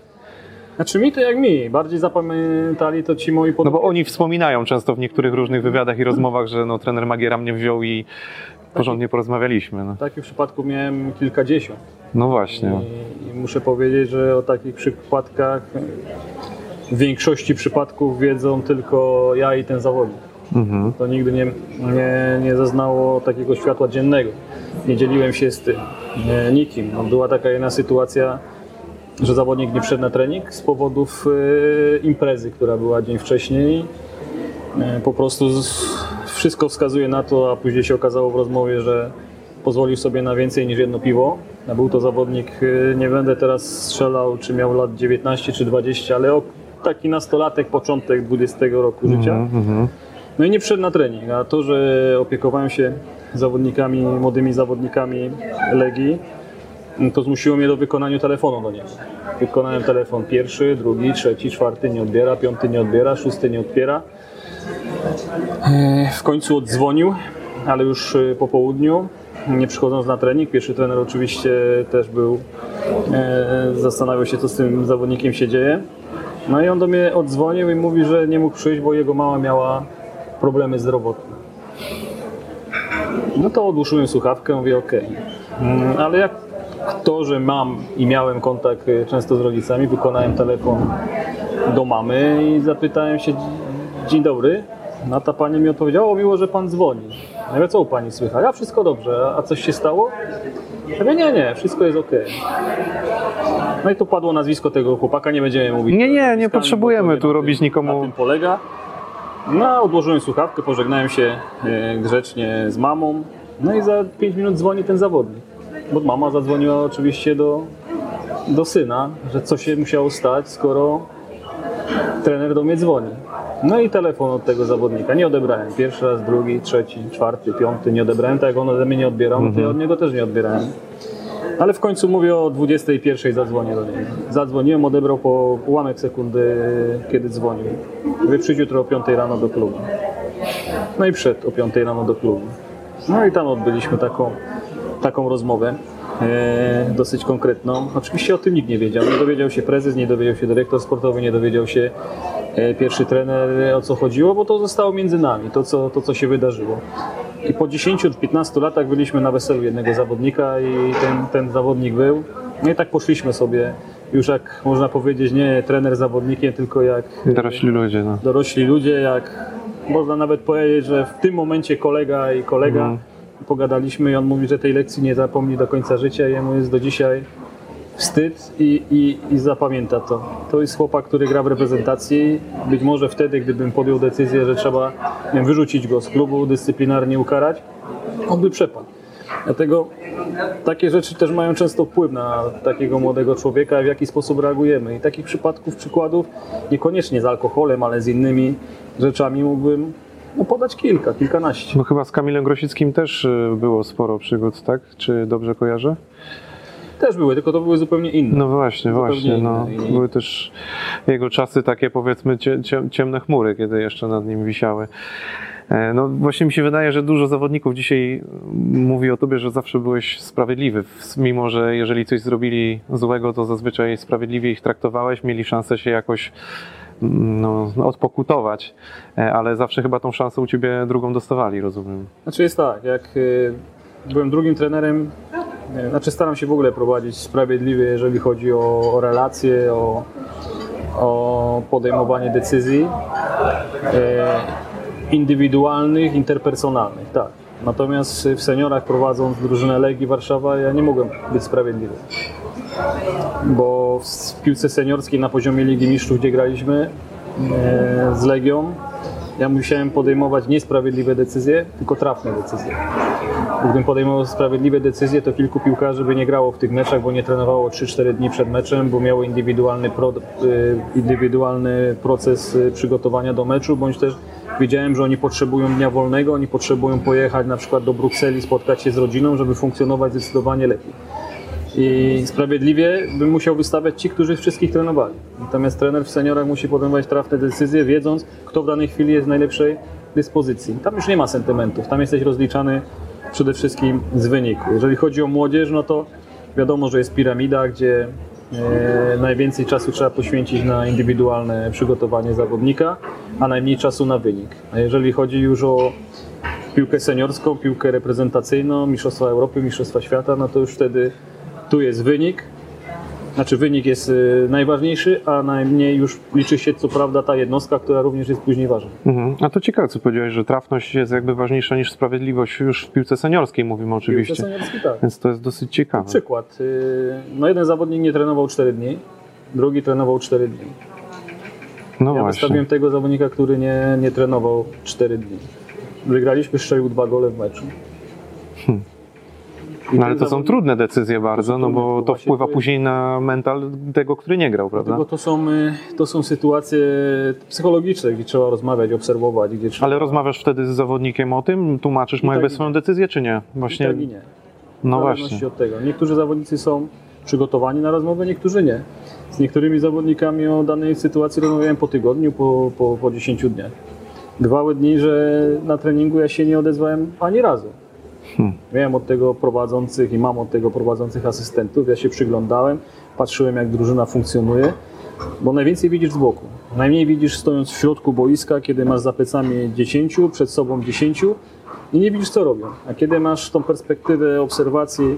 Znaczy mi to jak mi, bardziej zapamiętali to ci moi No podobni. bo oni wspominają często w niektórych różnych wywiadach i rozmowach, że no, trener Magiera mnie wziął i porządnie porozmawialiśmy. No, Takich przypadków miałem kilkadziesiąt. No właśnie. I, I muszę powiedzieć, że o takich przypadkach w większości przypadków wiedzą tylko ja i ten zawodnik. Mhm. To nigdy nie, nie, nie zaznało takiego światła dziennego. Nie dzieliłem się z tym nie, nikim. No, była taka jedna sytuacja, że zawodnik nie wszedł na trening z powodów e, imprezy, która była dzień wcześniej. E, po prostu z, wszystko wskazuje na to, a później się okazało w rozmowie, że pozwolił sobie na więcej niż jedno piwo. Był to zawodnik, e, nie będę teraz strzelał, czy miał lat 19 czy 20, ale taki nastolatek, początek 20 roku życia. Mhm, mhm. No i nie przyszedł na trening, a to, że opiekowałem się zawodnikami, młodymi zawodnikami Legii, no to zmusiło mnie do wykonania telefonu do niego. Wykonałem telefon pierwszy, drugi, trzeci, czwarty nie odbiera, piąty nie odbiera, szósty nie odbiera. E, W końcu oddzwonił, ale już e, po południu, nie przychodząc na trening. Pierwszy trener oczywiście też był, e, zastanawiał się, co z tym zawodnikiem się dzieje. No i on do mnie oddzwonił i mówi, że nie mógł przyjść, bo jego mama miała problemy zdrowotne. No to odłożyłem słuchawkę, mówię ok. Ale jak to, że mam i miałem kontakt y, często z rodzicami, wykonałem telefon do mamy i zapytałem się, dzień dobry. No ta pani mi odpowiedziała, miło, że pan dzwoni. Mówię, co u pani słychać? Ja wszystko dobrze, a coś się stało? Ja nie, nie, wszystko jest ok. No i tu padło nazwisko tego chłopaka, nie będziemy mówić. Nie, nie, nie potrzebujemy tu robić nikomu- Na tym polega. No, odłożyłem słuchawkę, pożegnałem się e, grzecznie z mamą. No i za 5 minut dzwoni ten zawodnik. Bo mama zadzwoniła oczywiście do, do syna, że co się musiało stać, skoro trener do mnie dzwoni. No i telefon od tego zawodnika. Nie odebrałem. Pierwszy raz, drugi, trzeci, czwarty, piąty nie odebrałem. Tak jak on ode mnie nie odbierał, no to ja od niego też nie odbierałem. Ale w końcu mówię o 21 zadzwonię do niego. Zadzwoniłem, odebrał po ułamek sekundy, kiedy dzwonił. Mówię, przyjdź jutro o 5 rano do klubu. No i wszedł o 5 rano do klubu. No i tam odbyliśmy taką, taką rozmowę. E, dosyć konkretną. Oczywiście o tym nikt nie wiedział. Nie dowiedział się prezes, nie dowiedział się dyrektor sportowy, nie dowiedział się pierwszy trener o co chodziło, bo to zostało między nami, to co, to co się wydarzyło. I po 10-15 latach byliśmy na weselu jednego zawodnika i ten, ten zawodnik był. No i tak poszliśmy sobie, już jak można powiedzieć, nie trener zawodnikiem, tylko jak Dorośli ludzie, no. dorośli ludzie, jak można nawet powiedzieć, że w tym momencie kolega i kolega Mhm. pogadaliśmy i on mówi, że tej lekcji nie zapomni do końca życia, jemu jest do dzisiaj wstyd i, i, i zapamięta to. To jest chłopak, który gra w reprezentacji. Być może wtedy, gdybym podjął decyzję, że trzeba wyrzucić go z klubu, dyscyplinarnie ukarać, on by przepadł. Dlatego takie rzeczy też mają często wpływ na takiego młodego człowieka, w jaki sposób reagujemy. I takich przypadków, przykładów, niekoniecznie z alkoholem, ale z innymi rzeczami mógłbym no, podać kilka, kilkanaście. No chyba z Kamilem Grosickim też y, było sporo przygód, tak? Czy dobrze kojarzę? Też były, tylko to były zupełnie inne. No właśnie, Zupełnie właśnie. No. inne. Były też jego czasy takie powiedzmy cie, cie, ciemne chmury, kiedy jeszcze nad nim wisiały. E, No właśnie mi się wydaje, że dużo zawodników dzisiaj mówi o tobie, że zawsze byłeś sprawiedliwy, mimo że jeżeli coś zrobili złego, to zazwyczaj sprawiedliwie ich traktowałeś, mieli szansę się jakoś mm, no, odpokutować, E, ale zawsze chyba tą szansę u ciebie drugą dostawali, rozumiem. Znaczy jest tak, jak y, byłem drugim trenerem, znaczy staram się w ogóle prowadzić sprawiedliwie, jeżeli chodzi o, o relacje, o, o podejmowanie decyzji y, indywidualnych, interpersonalnych, tak. Natomiast w seniorach prowadząc drużynę Legii Warszawa ja nie mogłem być sprawiedliwy. Bo w piłce seniorskiej na poziomie Ligi Mistrzów, gdzie graliśmy e, z Legią, ja musiałem podejmować niesprawiedliwe decyzje, tylko trafne decyzje. Gdybym podejmował sprawiedliwe decyzje, to kilku piłkarzy by nie grało w tych meczach, bo nie trenowało 3-4 dni przed meczem, bo miało indywidualny, pro, y, indywidualny proces y, przygotowania do meczu, bądź też wiedziałem, że oni potrzebują dnia wolnego, oni potrzebują pojechać na przykład do Brukseli, spotkać się z rodziną, żeby funkcjonować zdecydowanie lepiej. I sprawiedliwie bym musiał wystawiać ci, którzy wszystkich trenowali. Natomiast trener w seniorach musi podejmować trafne decyzje, wiedząc, kto w danej chwili jest w najlepszej dyspozycji. Tam już nie ma sentymentów, tam jesteś rozliczany przede wszystkim z wyniku. Jeżeli chodzi o młodzież, no to wiadomo, że jest piramida, gdzie e, najwięcej czasu trzeba poświęcić na indywidualne przygotowanie zawodnika, a najmniej czasu na wynik. A jeżeli chodzi już o piłkę seniorską, piłkę reprezentacyjną, Mistrzostwa Europy, Mistrzostwa Świata, no to już wtedy tu jest wynik. Znaczy wynik jest y, najważniejszy, a najmniej już liczy się co prawda ta jednostka, która również jest później ważna. Mhm. A to ciekawe, co powiedziałeś, że trafność jest jakby ważniejsza niż sprawiedliwość już w piłce seniorskiej, mówimy Piłce oczywiście. seniorskiej tak. Więc to jest dosyć ciekawe. Przykład. y, No jeden zawodnik nie trenował 4 dni, drugi trenował 4 dni. No Ja właśnie. wystawiłem tego zawodnika, który nie, nie trenował 4 dni. Wygraliśmy, strzelił dwa gole w meczu. I No ale to są trudne decyzje bardzo, no bo to wpływa później na mental tego, który nie grał, prawda? Dlatego to są, y, to są sytuacje psychologiczne, gdzie trzeba rozmawiać, obserwować, gdzie trzeba... Ale rozmawiasz wtedy z zawodnikiem o tym? Tłumaczysz mu I jakby i swoją decyzję, czy nie? I Właśnie, tak i nie. no właśnie. od tego. Niektórzy zawodnicy są przygotowani na rozmowę, niektórzy nie. Z niektórymi zawodnikami o danej sytuacji rozmawiałem po tygodniu, po, po, po 10 dniach. Bywały dni, że na treningu ja się nie odezwałem ani razu. Hmm. Miałem od tego prowadzących i mam od tego prowadzących asystentów. Ja się przyglądałem, patrzyłem jak drużyna funkcjonuje, bo najwięcej widzisz z boku. Najmniej widzisz stojąc w środku boiska, kiedy masz za plecami 10, przed sobą 10 i nie widzisz co robią. A kiedy masz tą perspektywę obserwacji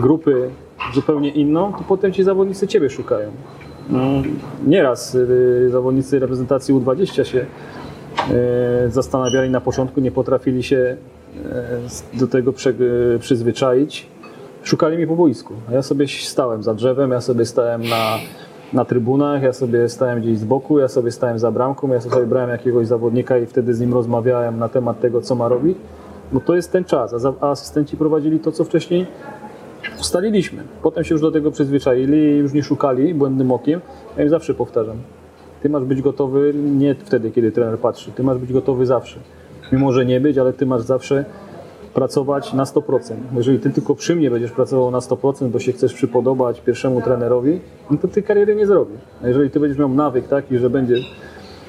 grupy zupełnie inną, to potem ci zawodnicy ciebie szukają. No, nieraz y, zawodnicy reprezentacji U20 się y, zastanawiali na początku, nie potrafili się do tego y, przyzwyczaić. Szukali mnie po boisku, a ja sobie stałem za drzewem, ja sobie stałem na, na trybunach, ja sobie stałem gdzieś z boku, ja sobie stałem za bramką, ja sobie brałem jakiegoś zawodnika i wtedy z nim rozmawiałem na temat tego, co ma robić. Bo to jest ten czas, a, za, a asystenci prowadzili to, co wcześniej ustaliliśmy. Potem się już do tego przyzwyczaili i już nie szukali błędnym okiem. Ja im zawsze powtarzam. Ty masz być gotowy nie wtedy, kiedy trener patrzy. Ty masz być gotowy zawsze. Mimo, że nie być, ale ty masz zawsze pracować na 100%. Jeżeli ty tylko przy mnie będziesz pracował na 100%, bo się chcesz przypodobać pierwszemu trenerowi, no to ty kariery nie zrobisz. A jeżeli ty będziesz miał nawyk taki, że będziesz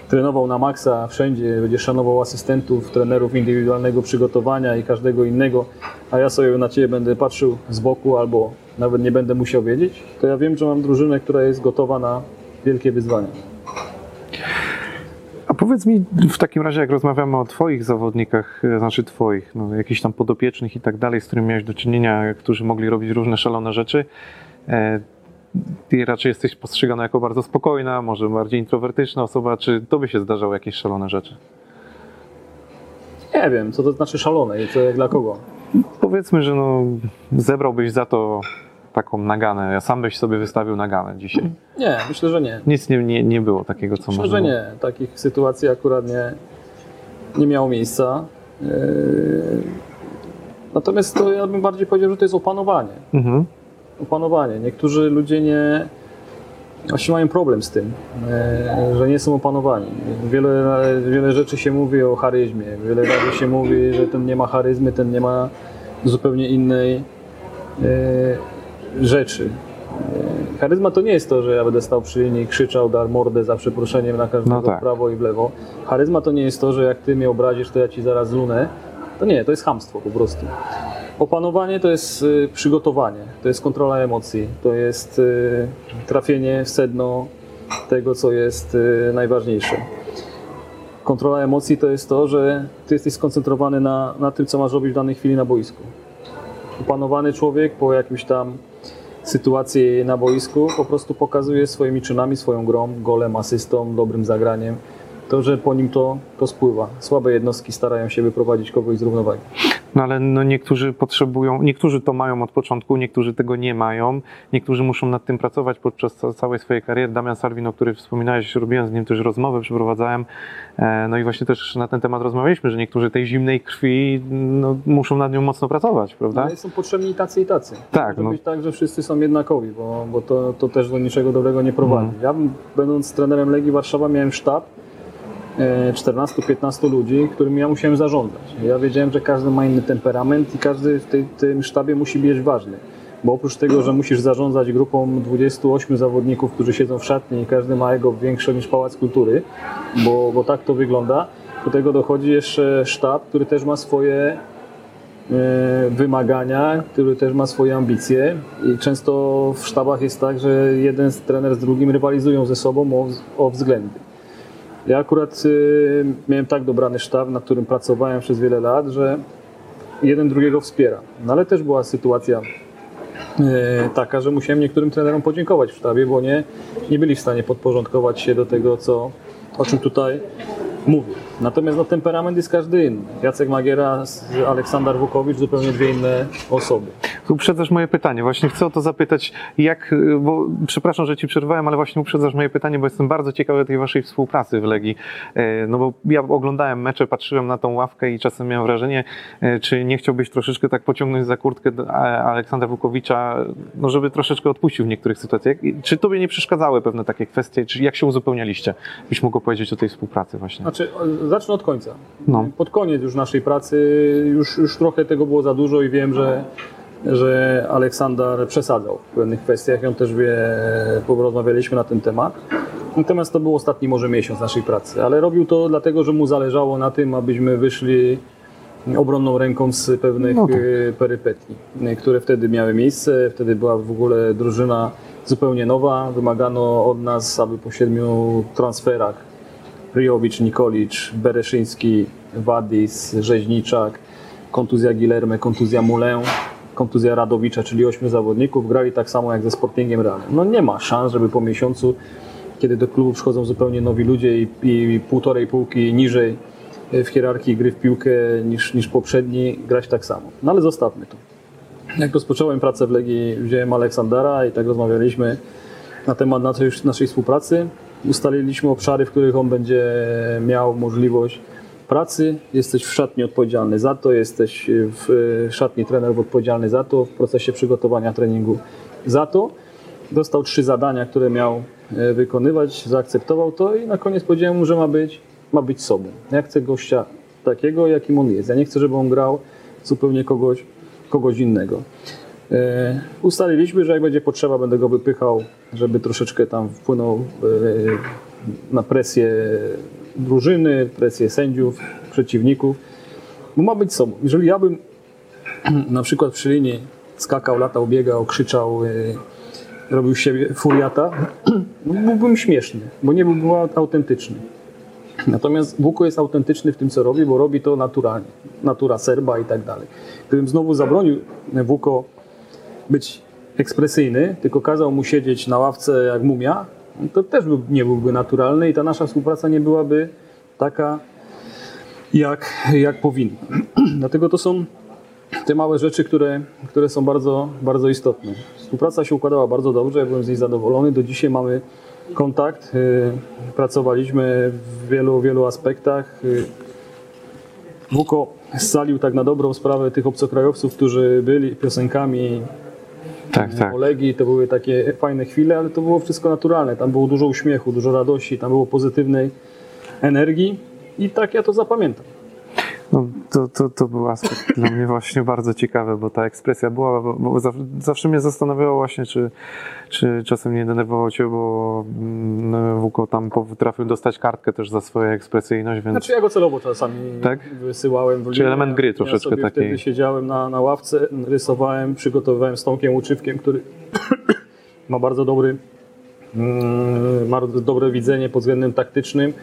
trenował na maksa wszędzie, będziesz szanował asystentów, trenerów indywidualnego przygotowania i każdego innego, a ja sobie na ciebie będę patrzył z boku albo nawet nie będę musiał wiedzieć, to ja wiem, że mam drużynę, która jest gotowa na wielkie wyzwania. Powiedz mi w takim razie, jak rozmawiamy o twoich zawodnikach, e, znaczy twoich, no, jakichś tam podopiecznych i tak dalej, z którymi miałeś do czynienia, którzy mogli robić różne szalone rzeczy, e, ty raczej jesteś postrzegana jako bardzo spokojna, może bardziej introwertyczna osoba, czy to by się zdarzały jakieś szalone rzeczy? Nie wiem, co to znaczy szalone i co jak dla kogo. Powiedzmy, że no, zebrałbyś za to taką naganę, ja sam byś sobie wystawił naganę dzisiaj. Nie, myślę, że nie. Nic nie, nie, nie było takiego, co Myślę, można że nie. Takich sytuacji akurat nie, nie miało miejsca. Yy, Natomiast to ja bym bardziej powiedział, że to jest opanowanie. Mhm. opanowanie. Niektórzy ludzie nie właśnie mają problem z tym, e, że nie są opanowani. Wiele, wiele rzeczy się mówi o charyzmie, wiele razy się mówi, że ten nie ma charyzmy, ten nie ma zupełnie innej e, rzeczy. Charyzma to nie jest to, że ja będę stał przy linii i krzyczał, dar mordę za przeproszeniem na każdego No tak. w prawo i w lewo. Charyzma to nie jest to, że jak ty mnie obrazisz, to ja ci zaraz lunę. To nie, to jest chamstwo po prostu. Opanowanie to jest y, przygotowanie, to jest kontrola emocji, to jest y, trafienie w sedno tego, co jest y, najważniejsze. Kontrola emocji to jest to, że ty jesteś skoncentrowany na, na tym, co masz robić w danej chwili na boisku. Opanowany człowiek po jakimś tam sytuacji na boisku po prostu pokazuje swoimi czynami, swoją grą, golem, asystą, dobrym zagraniem, to, że po nim to, to spływa. Słabe jednostki starają się wyprowadzić kogoś z równowagi. No ale no niektórzy potrzebują, niektórzy to mają od początku, niektórzy tego nie mają, niektórzy muszą nad tym pracować podczas ca- całej swojej kariery. Damian Salwin, o którym wspominałeś, robiłem z nim też rozmowę, przeprowadzałem, e, no i właśnie też na ten temat rozmawialiśmy, że niektórzy tej zimnej krwi no, muszą nad nią mocno pracować, prawda? Ale są potrzebni i tacy i tacy. Tak, no. być tak, że wszyscy są jednakowi, bo, bo to, to też do niczego dobrego nie prowadzi. Mhm. Ja będąc trenerem Legii Warszawa miałem sztab 14-15 ludzi, którymi ja musiałem zarządzać. Ja wiedziałem, że każdy ma inny temperament i każdy w tej, tym sztabie musi być ważny. Bo oprócz tego, że musisz zarządzać grupą 28 zawodników, którzy siedzą w szatni i każdy ma ego większe niż Pałac Kultury, bo, bo tak to wygląda, do tego dochodzi jeszcze sztab, który też ma swoje e, wymagania, który też ma swoje ambicje i często w sztabach jest tak, że jeden trener z drugim rywalizują ze sobą o, o względy. Ja akurat y, miałem tak dobrany sztab, na którym pracowałem przez wiele lat, że jeden drugiego wspiera. No ale też była sytuacja y, taka, że musiałem niektórym trenerom podziękować w sztabie, bo nie, nie byli w stanie podporządkować się do tego, co, o czym tutaj mówię. Natomiast no, temperament jest każdy inny. Jacek Magiera, Aleksander Wukowicz, zupełnie dwie inne osoby. Uprzedzasz moje pytanie. Właśnie chcę o to zapytać, jak, bo przepraszam, że ci przerwałem, ale właśnie uprzedzasz moje pytanie, bo jestem bardzo ciekawy tej waszej współpracy w Legii. E, no bo ja oglądałem mecze, patrzyłem na tą ławkę i czasem miałem wrażenie, e, czy nie chciałbyś troszeczkę tak pociągnąć za kurtkę Aleksandra Wukowicza, no żeby troszeczkę odpuścił w niektórych sytuacjach. Czy tobie nie przeszkadzały pewne takie kwestie, czy jak się uzupełnialiście? Byś mógł powiedzieć o tej współpracy właśnie. Znaczy, zacznę od końca. No. Pod koniec już naszej pracy już, już trochę tego było za dużo i wiem, że że Aleksander przesadzał w pewnych kwestiach. On też wie, porozmawialiśmy na ten temat. Natomiast to był ostatni może miesiąc naszej pracy, ale robił to dlatego, że mu zależało na tym, abyśmy wyszli obronną ręką z pewnych no tak. E, perypetii, które wtedy miały miejsce. Wtedy była w ogóle drużyna zupełnie nowa. Wymagano od nas, aby po siedmiu transferach Ryjowicz, Nikolicz, Bereszyński, Wadis, Rzeźniczak, kontuzja Gilerme, kontuzja Mulę, kontuzja Radowicza, czyli ośmiu zawodników, grali tak samo jak ze Sportingiem Realem. No nie ma szans, żeby po miesiącu, kiedy do klubu przychodzą zupełnie nowi ludzie i, i półtorej półki niżej w hierarchii gry w piłkę niż, niż poprzedni, grać tak samo. No ale zostawmy to. Jak rozpocząłem pracę w Legii, wziąłem Aleksandra i tak rozmawialiśmy na temat naszej współpracy. Ustaliliśmy obszary, w których on będzie miał możliwość pracy, jesteś w szatni odpowiedzialny za to, jesteś w szatni trenerów odpowiedzialny za to, w procesie przygotowania treningu za to. Dostał trzy zadania, które miał e, wykonywać, zaakceptował to i na koniec powiedziałem mu, że ma być, ma być sobą. Ja chcę gościa takiego, jakim on jest. Ja nie chcę, żeby on grał zupełnie kogoś, kogoś innego. E, ustaliliśmy, że jak będzie potrzeba, będę go wypychał, żeby troszeczkę tam wpłynął e, na presję drużyny, presję sędziów, przeciwników. Bo ma być sobą. Jeżeli ja bym na przykład przy linii skakał, latał, biegał, krzyczał, yy, robił siebie furiata, byłbym śmieszny, bo nie byłbym autentyczny. Natomiast Wuko jest autentyczny w tym, co robi, bo robi to naturalnie. Natura Serba i tak dalej. Gdybym znowu zabronił Wuko być ekspresyjny, tylko kazał mu siedzieć na ławce jak mumia, to też nie byłby naturalny i ta nasza współpraca nie byłaby taka, jak, jak powinna. Dlatego to są te małe rzeczy, które, które są bardzo, bardzo istotne. Współpraca się układała bardzo dobrze, ja byłem z niej zadowolony. Do dzisiaj mamy kontakt. Y, pracowaliśmy w wielu, wielu aspektach. Y, Wuko scalił tak na dobrą sprawę tych obcokrajowców, którzy byli piosenkami tak, tak. Olegi, to były takie fajne chwile, ale to było wszystko naturalne. Tam było dużo uśmiechu, dużo radości, tam było pozytywnej energii i tak ja to zapamiętam. No, to, to, to był aspekt dla mnie właśnie bardzo ciekawy, bo ta ekspresja była, bo, bo zawsze mnie zastanawiało właśnie, czy, czy czasem nie denerwował cię, bo mm, Wuko tam potrafił dostać kartkę też za swoją ekspresyjność, więc... Znaczy ja go celowo czasami tak? wysyłałem. W Czy element gry troszeczkę ja takiej. wtedy siedziałem na, na ławce, rysowałem, przygotowywałem z Tomkiem Łuczywkiem, który ma bardzo dobry mm, ma dobre widzenie pod względem taktycznym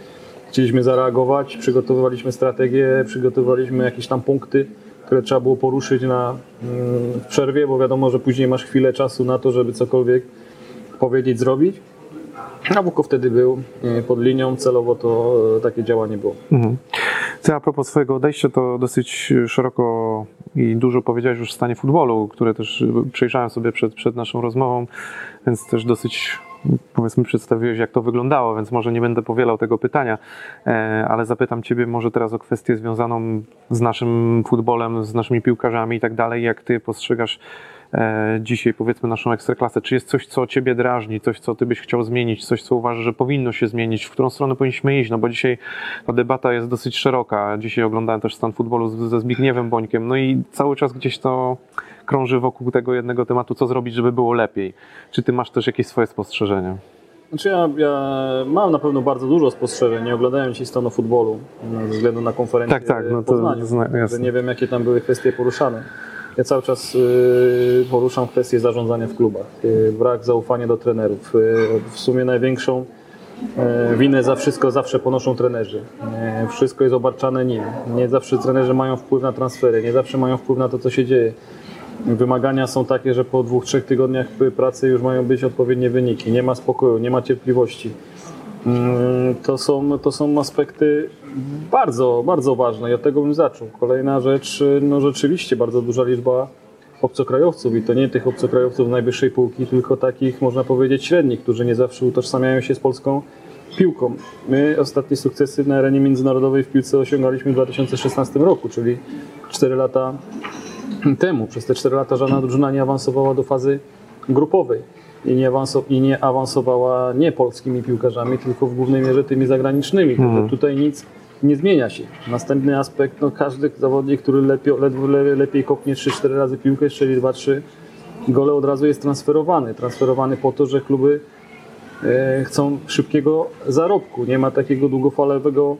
chcieliśmy zareagować, przygotowywaliśmy strategię, przygotowywaliśmy jakieś tam punkty, które trzeba było poruszyć na, mm, w przerwie, bo wiadomo, że później masz chwilę czasu na to, żeby cokolwiek powiedzieć, zrobić. A Buko wtedy był e, pod linią, celowo to e, takie działanie było. Mhm. Ty a propos swojego odejścia, to dosyć szeroko i dużo powiedziałeś już o stanie futbolu, które też przejrzałem sobie przed, przed naszą rozmową, więc też dosyć powiedzmy przedstawiłeś, jak to wyglądało, więc może nie będę powielał tego pytania, e, ale zapytam Ciebie może teraz o kwestię związaną z naszym futbolem, z naszymi piłkarzami i tak dalej. Jak Ty postrzegasz e, dzisiaj, powiedzmy, naszą ekstraklasę? Czy jest coś, co Ciebie drażni, coś, co Ty byś chciał zmienić, coś, co uważasz, że powinno się zmienić, w którą stronę powinniśmy iść? No bo dzisiaj ta debata jest dosyć szeroka. Dzisiaj oglądałem też stan futbolu ze Zbigniewem Bońkiem, no i cały czas gdzieś to krąży wokół tego jednego tematu, co zrobić, żeby było lepiej. Czy ty masz też jakieś swoje spostrzeżenia? Znaczy ja, ja mam na pewno bardzo dużo spostrzeżeń. Nie oglądałem dzisiaj stanu futbolu ze względu na konferencję tak, tak, no to Poznaniu, zna, że nie wiem jakie tam były kwestie poruszane. Ja cały czas y, poruszam kwestie zarządzania w klubach. Y, brak zaufania do trenerów. Y, w sumie największą y, winę za wszystko zawsze ponoszą trenerzy. Y, wszystko jest obarczane nim. Nie zawsze trenerzy mają wpływ na transfery, nie zawsze mają wpływ na to, co się dzieje. Wymagania są takie, że po dwóch, trzech tygodniach pracy już mają być odpowiednie wyniki. Nie ma spokoju, nie ma cierpliwości. Mm, to są, to są aspekty bardzo, bardzo ważne i od tego bym zaczął. Kolejna rzecz, no rzeczywiście bardzo duża liczba obcokrajowców i to nie tych obcokrajowców najwyższej półki, tylko takich można powiedzieć średnich, którzy nie zawsze utożsamiają się z polską piłką. My ostatnie sukcesy na arenie międzynarodowej w piłce osiągaliśmy w 2016 roku, czyli 4 lata temu. Przez te 4 lata żadna drużyna nie awansowała do fazy grupowej i nie, i nie awansowała nie polskimi piłkarzami, tylko w głównej mierze tymi zagranicznymi. Mhm. Tutaj nic nie zmienia się. Następny aspekt, no każdy zawodnik, który lepiej, le, lepiej kopnie 3-4 razy piłkę, strzeli 2-3 gole od razu jest transferowany. Transferowany po to, że kluby e, chcą szybkiego zarobku. Nie ma takiego długofalowego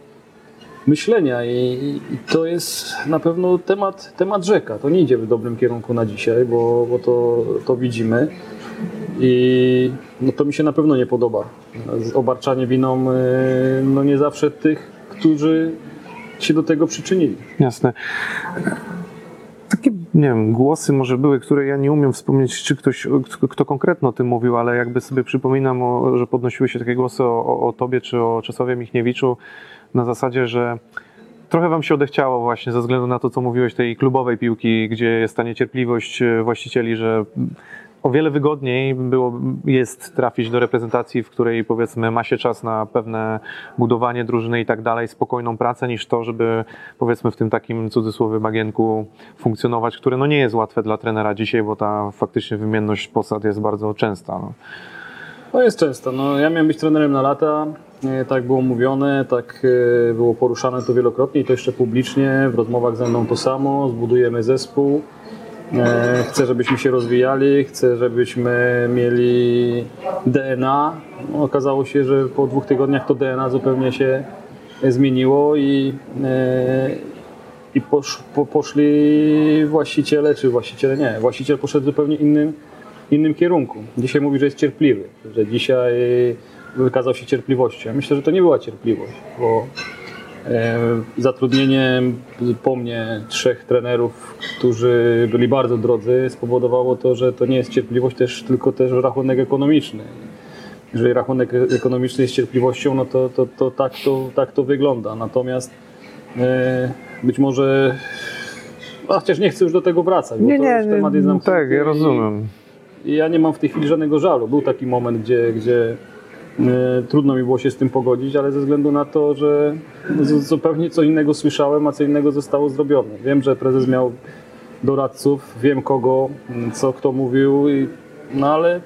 myślenia i, i to jest na pewno temat, temat rzeka. To nie idzie w dobrym kierunku na dzisiaj, bo, bo to, to widzimy i no to mi się na pewno nie podoba. Obarczanie winą e, no nie zawsze tych, którzy się do tego przyczynili. Jasne. Takie, nie wiem, głosy może były, które ja nie umiem wspomnieć, czy ktoś, kto, konkretno o tym mówił, ale jakby sobie przypominam, że podnosiły się takie głosy o, o, o tobie czy o Czesławie Michniewiczu na zasadzie, że trochę wam się odechciało właśnie ze względu na to, co mówiłeś, tej klubowej piłki, gdzie jest ta niecierpliwość właścicieli, że o wiele wygodniej było, jest trafić do reprezentacji, w której powiedzmy ma się czas na pewne budowanie drużyny i tak dalej, spokojną pracę, niż to, żeby powiedzmy w tym takim cudzysłowie bagienku funkcjonować, które no nie jest łatwe dla trenera dzisiaj, bo ta faktycznie wymienność posad jest bardzo częsta. No. No jest często. No, ja miałem być trenerem na lata, e, tak było mówione, tak e, było poruszane to wielokrotnie i to jeszcze publicznie, w rozmowach ze mną to samo, zbudujemy zespół. E, Chcę, żebyśmy się rozwijali, chcę, żebyśmy mieli DNA. No, okazało się, że po dwóch tygodniach to DNA zupełnie się zmieniło i, i posz, po, poszli właściciele, czy właściciele nie, właściciel poszedł zupełnie innym, innym kierunku. Dzisiaj mówi, że jest cierpliwy, że dzisiaj wykazał się cierpliwością. Myślę, że to nie była cierpliwość, bo e, zatrudnienie po mnie trzech trenerów, którzy byli bardzo drodzy, spowodowało to, że to nie jest cierpliwość też, tylko też rachunek ekonomiczny. Jeżeli rachunek ekonomiczny jest cierpliwością, no to, to, to, tak, to tak to wygląda. Natomiast e, być może, a chociaż nie chcę już do tego wracać, bo Nie, to nie, już temat jest nie zamknięty tak, ja rozumiem. Ja nie mam w tej chwili żadnego żalu. Był taki moment, gdzie, gdzie e, trudno mi było się z tym pogodzić, ale ze względu na to, że zupełnie co innego słyszałem, a co innego zostało zrobione. Wiem, że prezes miał doradców, wiem kogo, m, co kto mówił, no ale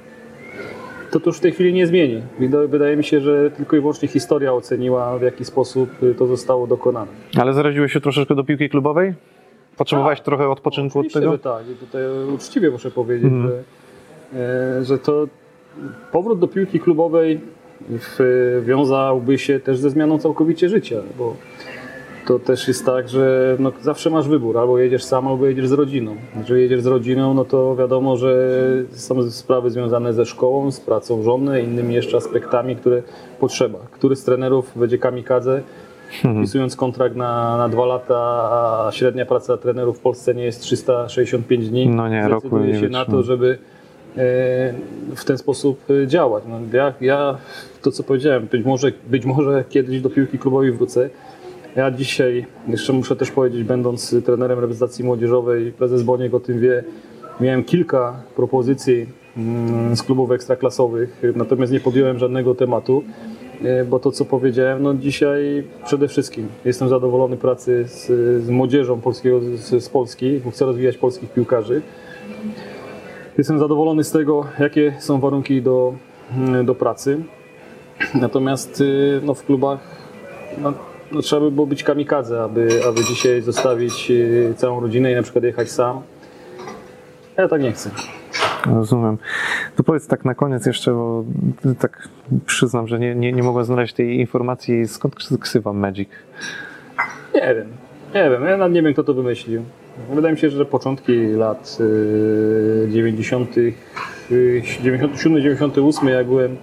to, to już w tej chwili nie zmieni. Wyda- Wydaje mi się, że tylko i wyłącznie historia oceniła, w jaki sposób y, to zostało dokonane. Ale zaraziłeś się troszeczkę do piłki klubowej? Potrzebowałeś Tak. trochę odpoczynku od tego? że tak. I tutaj uczciwie muszę powiedzieć, Mhm. że, że to powrót do piłki klubowej wiązałby się też ze zmianą całkowicie życia, bo to też jest tak, że no, zawsze masz wybór, albo jedziesz sam, albo jedziesz z rodziną. Jeżeli jedziesz z rodziną, no to wiadomo, że są sprawy związane ze szkołą, z pracą żony, innymi jeszcze aspektami, które potrzeba. Który z trenerów będzie kamikadze, wpisując kontrakt na, na dwa lata, a średnia praca trenerów w Polsce nie jest 365 dni, No nie, roku nie się na to, żeby e, w ten sposób e, działać. No, ja, ja to co powiedziałem, być może, być może kiedyś do piłki klubowej wrócę. Ja dzisiaj, jeszcze muszę też powiedzieć, będąc trenerem reprezentacji młodzieżowej, prezes Boniek o tym wie, miałem kilka propozycji mm, z klubów ekstraklasowych, natomiast nie podjąłem żadnego tematu, e, bo to co powiedziałem, no dzisiaj przede wszystkim jestem zadowolony pracy z, z młodzieżą polskiego, z, z Polski, chcę rozwijać polskich piłkarzy. Jestem zadowolony z tego, jakie są warunki do, mm, do pracy. Natomiast y, no, w klubach no, no, trzeba by było być kamikadze, aby, aby dzisiaj zostawić y, całą rodzinę i na przykład jechać sam. Ja tak nie chcę. Rozumiem. To powiedz tak na koniec jeszcze, bo tak przyznam, że nie, nie, nie mogłem znaleźć tej informacji, skąd ksy- ksywa Magic? Nie wiem, nie wiem, ja nie wiem kto to wymyślił. Wydaje mi się, że początki lat y, 90., y, 97-98, jak byłem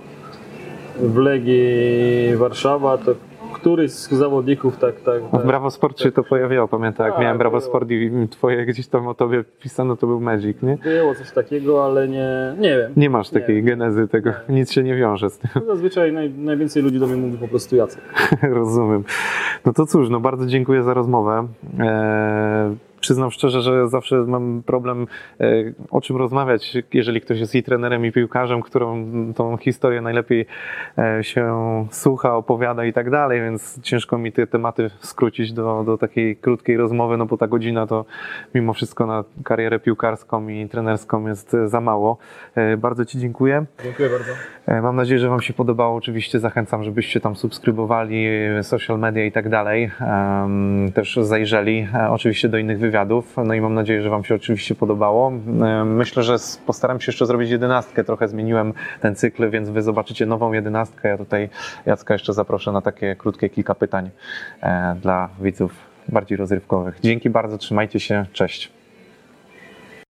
w Legii Warszawa, to któryś z zawodników tak, tak, W tak Brawo Sport się to pojawiało, pamiętam, jak Tak, miałem Brawo było. Sport i twoje gdzieś tam o tobie pisano, to był Magic, nie? było coś takiego, ale nie, nie wiem. Nie masz takiej Nie. genezy tego, nic się nie wiąże z tym. No, Zazwyczaj naj, najwięcej ludzi do mnie mówi po prostu Jacek. Rozumiem. No to cóż, no bardzo dziękuję za rozmowę. Eee, przyznam szczerze, że zawsze mam problem e, o czym rozmawiać, jeżeli ktoś jest i trenerem, i piłkarzem, którą tą historię najlepiej e, się słucha, opowiada i tak dalej, więc ciężko mi te tematy skrócić do, do takiej krótkiej rozmowy, no bo ta godzina to mimo wszystko na karierę piłkarską i trenerską jest e, za mało. Bardzo Ci dziękuję. Dziękuję bardzo. Mam nadzieję, że Wam się podobało. Oczywiście zachęcam, żebyście tam subskrybowali social media i tak dalej. Też zajrzeli oczywiście do innych wywiadów. No i mam nadzieję, że Wam się oczywiście podobało. E, Myślę, że postaram się jeszcze zrobić jedenastkę. Trochę zmieniłem ten cykl, więc Wy zobaczycie nową jedenastkę. Ja tutaj Jacka jeszcze zaproszę na takie krótkie kilka pytań e, dla widzów bardziej rozrywkowych. Dzięki bardzo, trzymajcie się, cześć.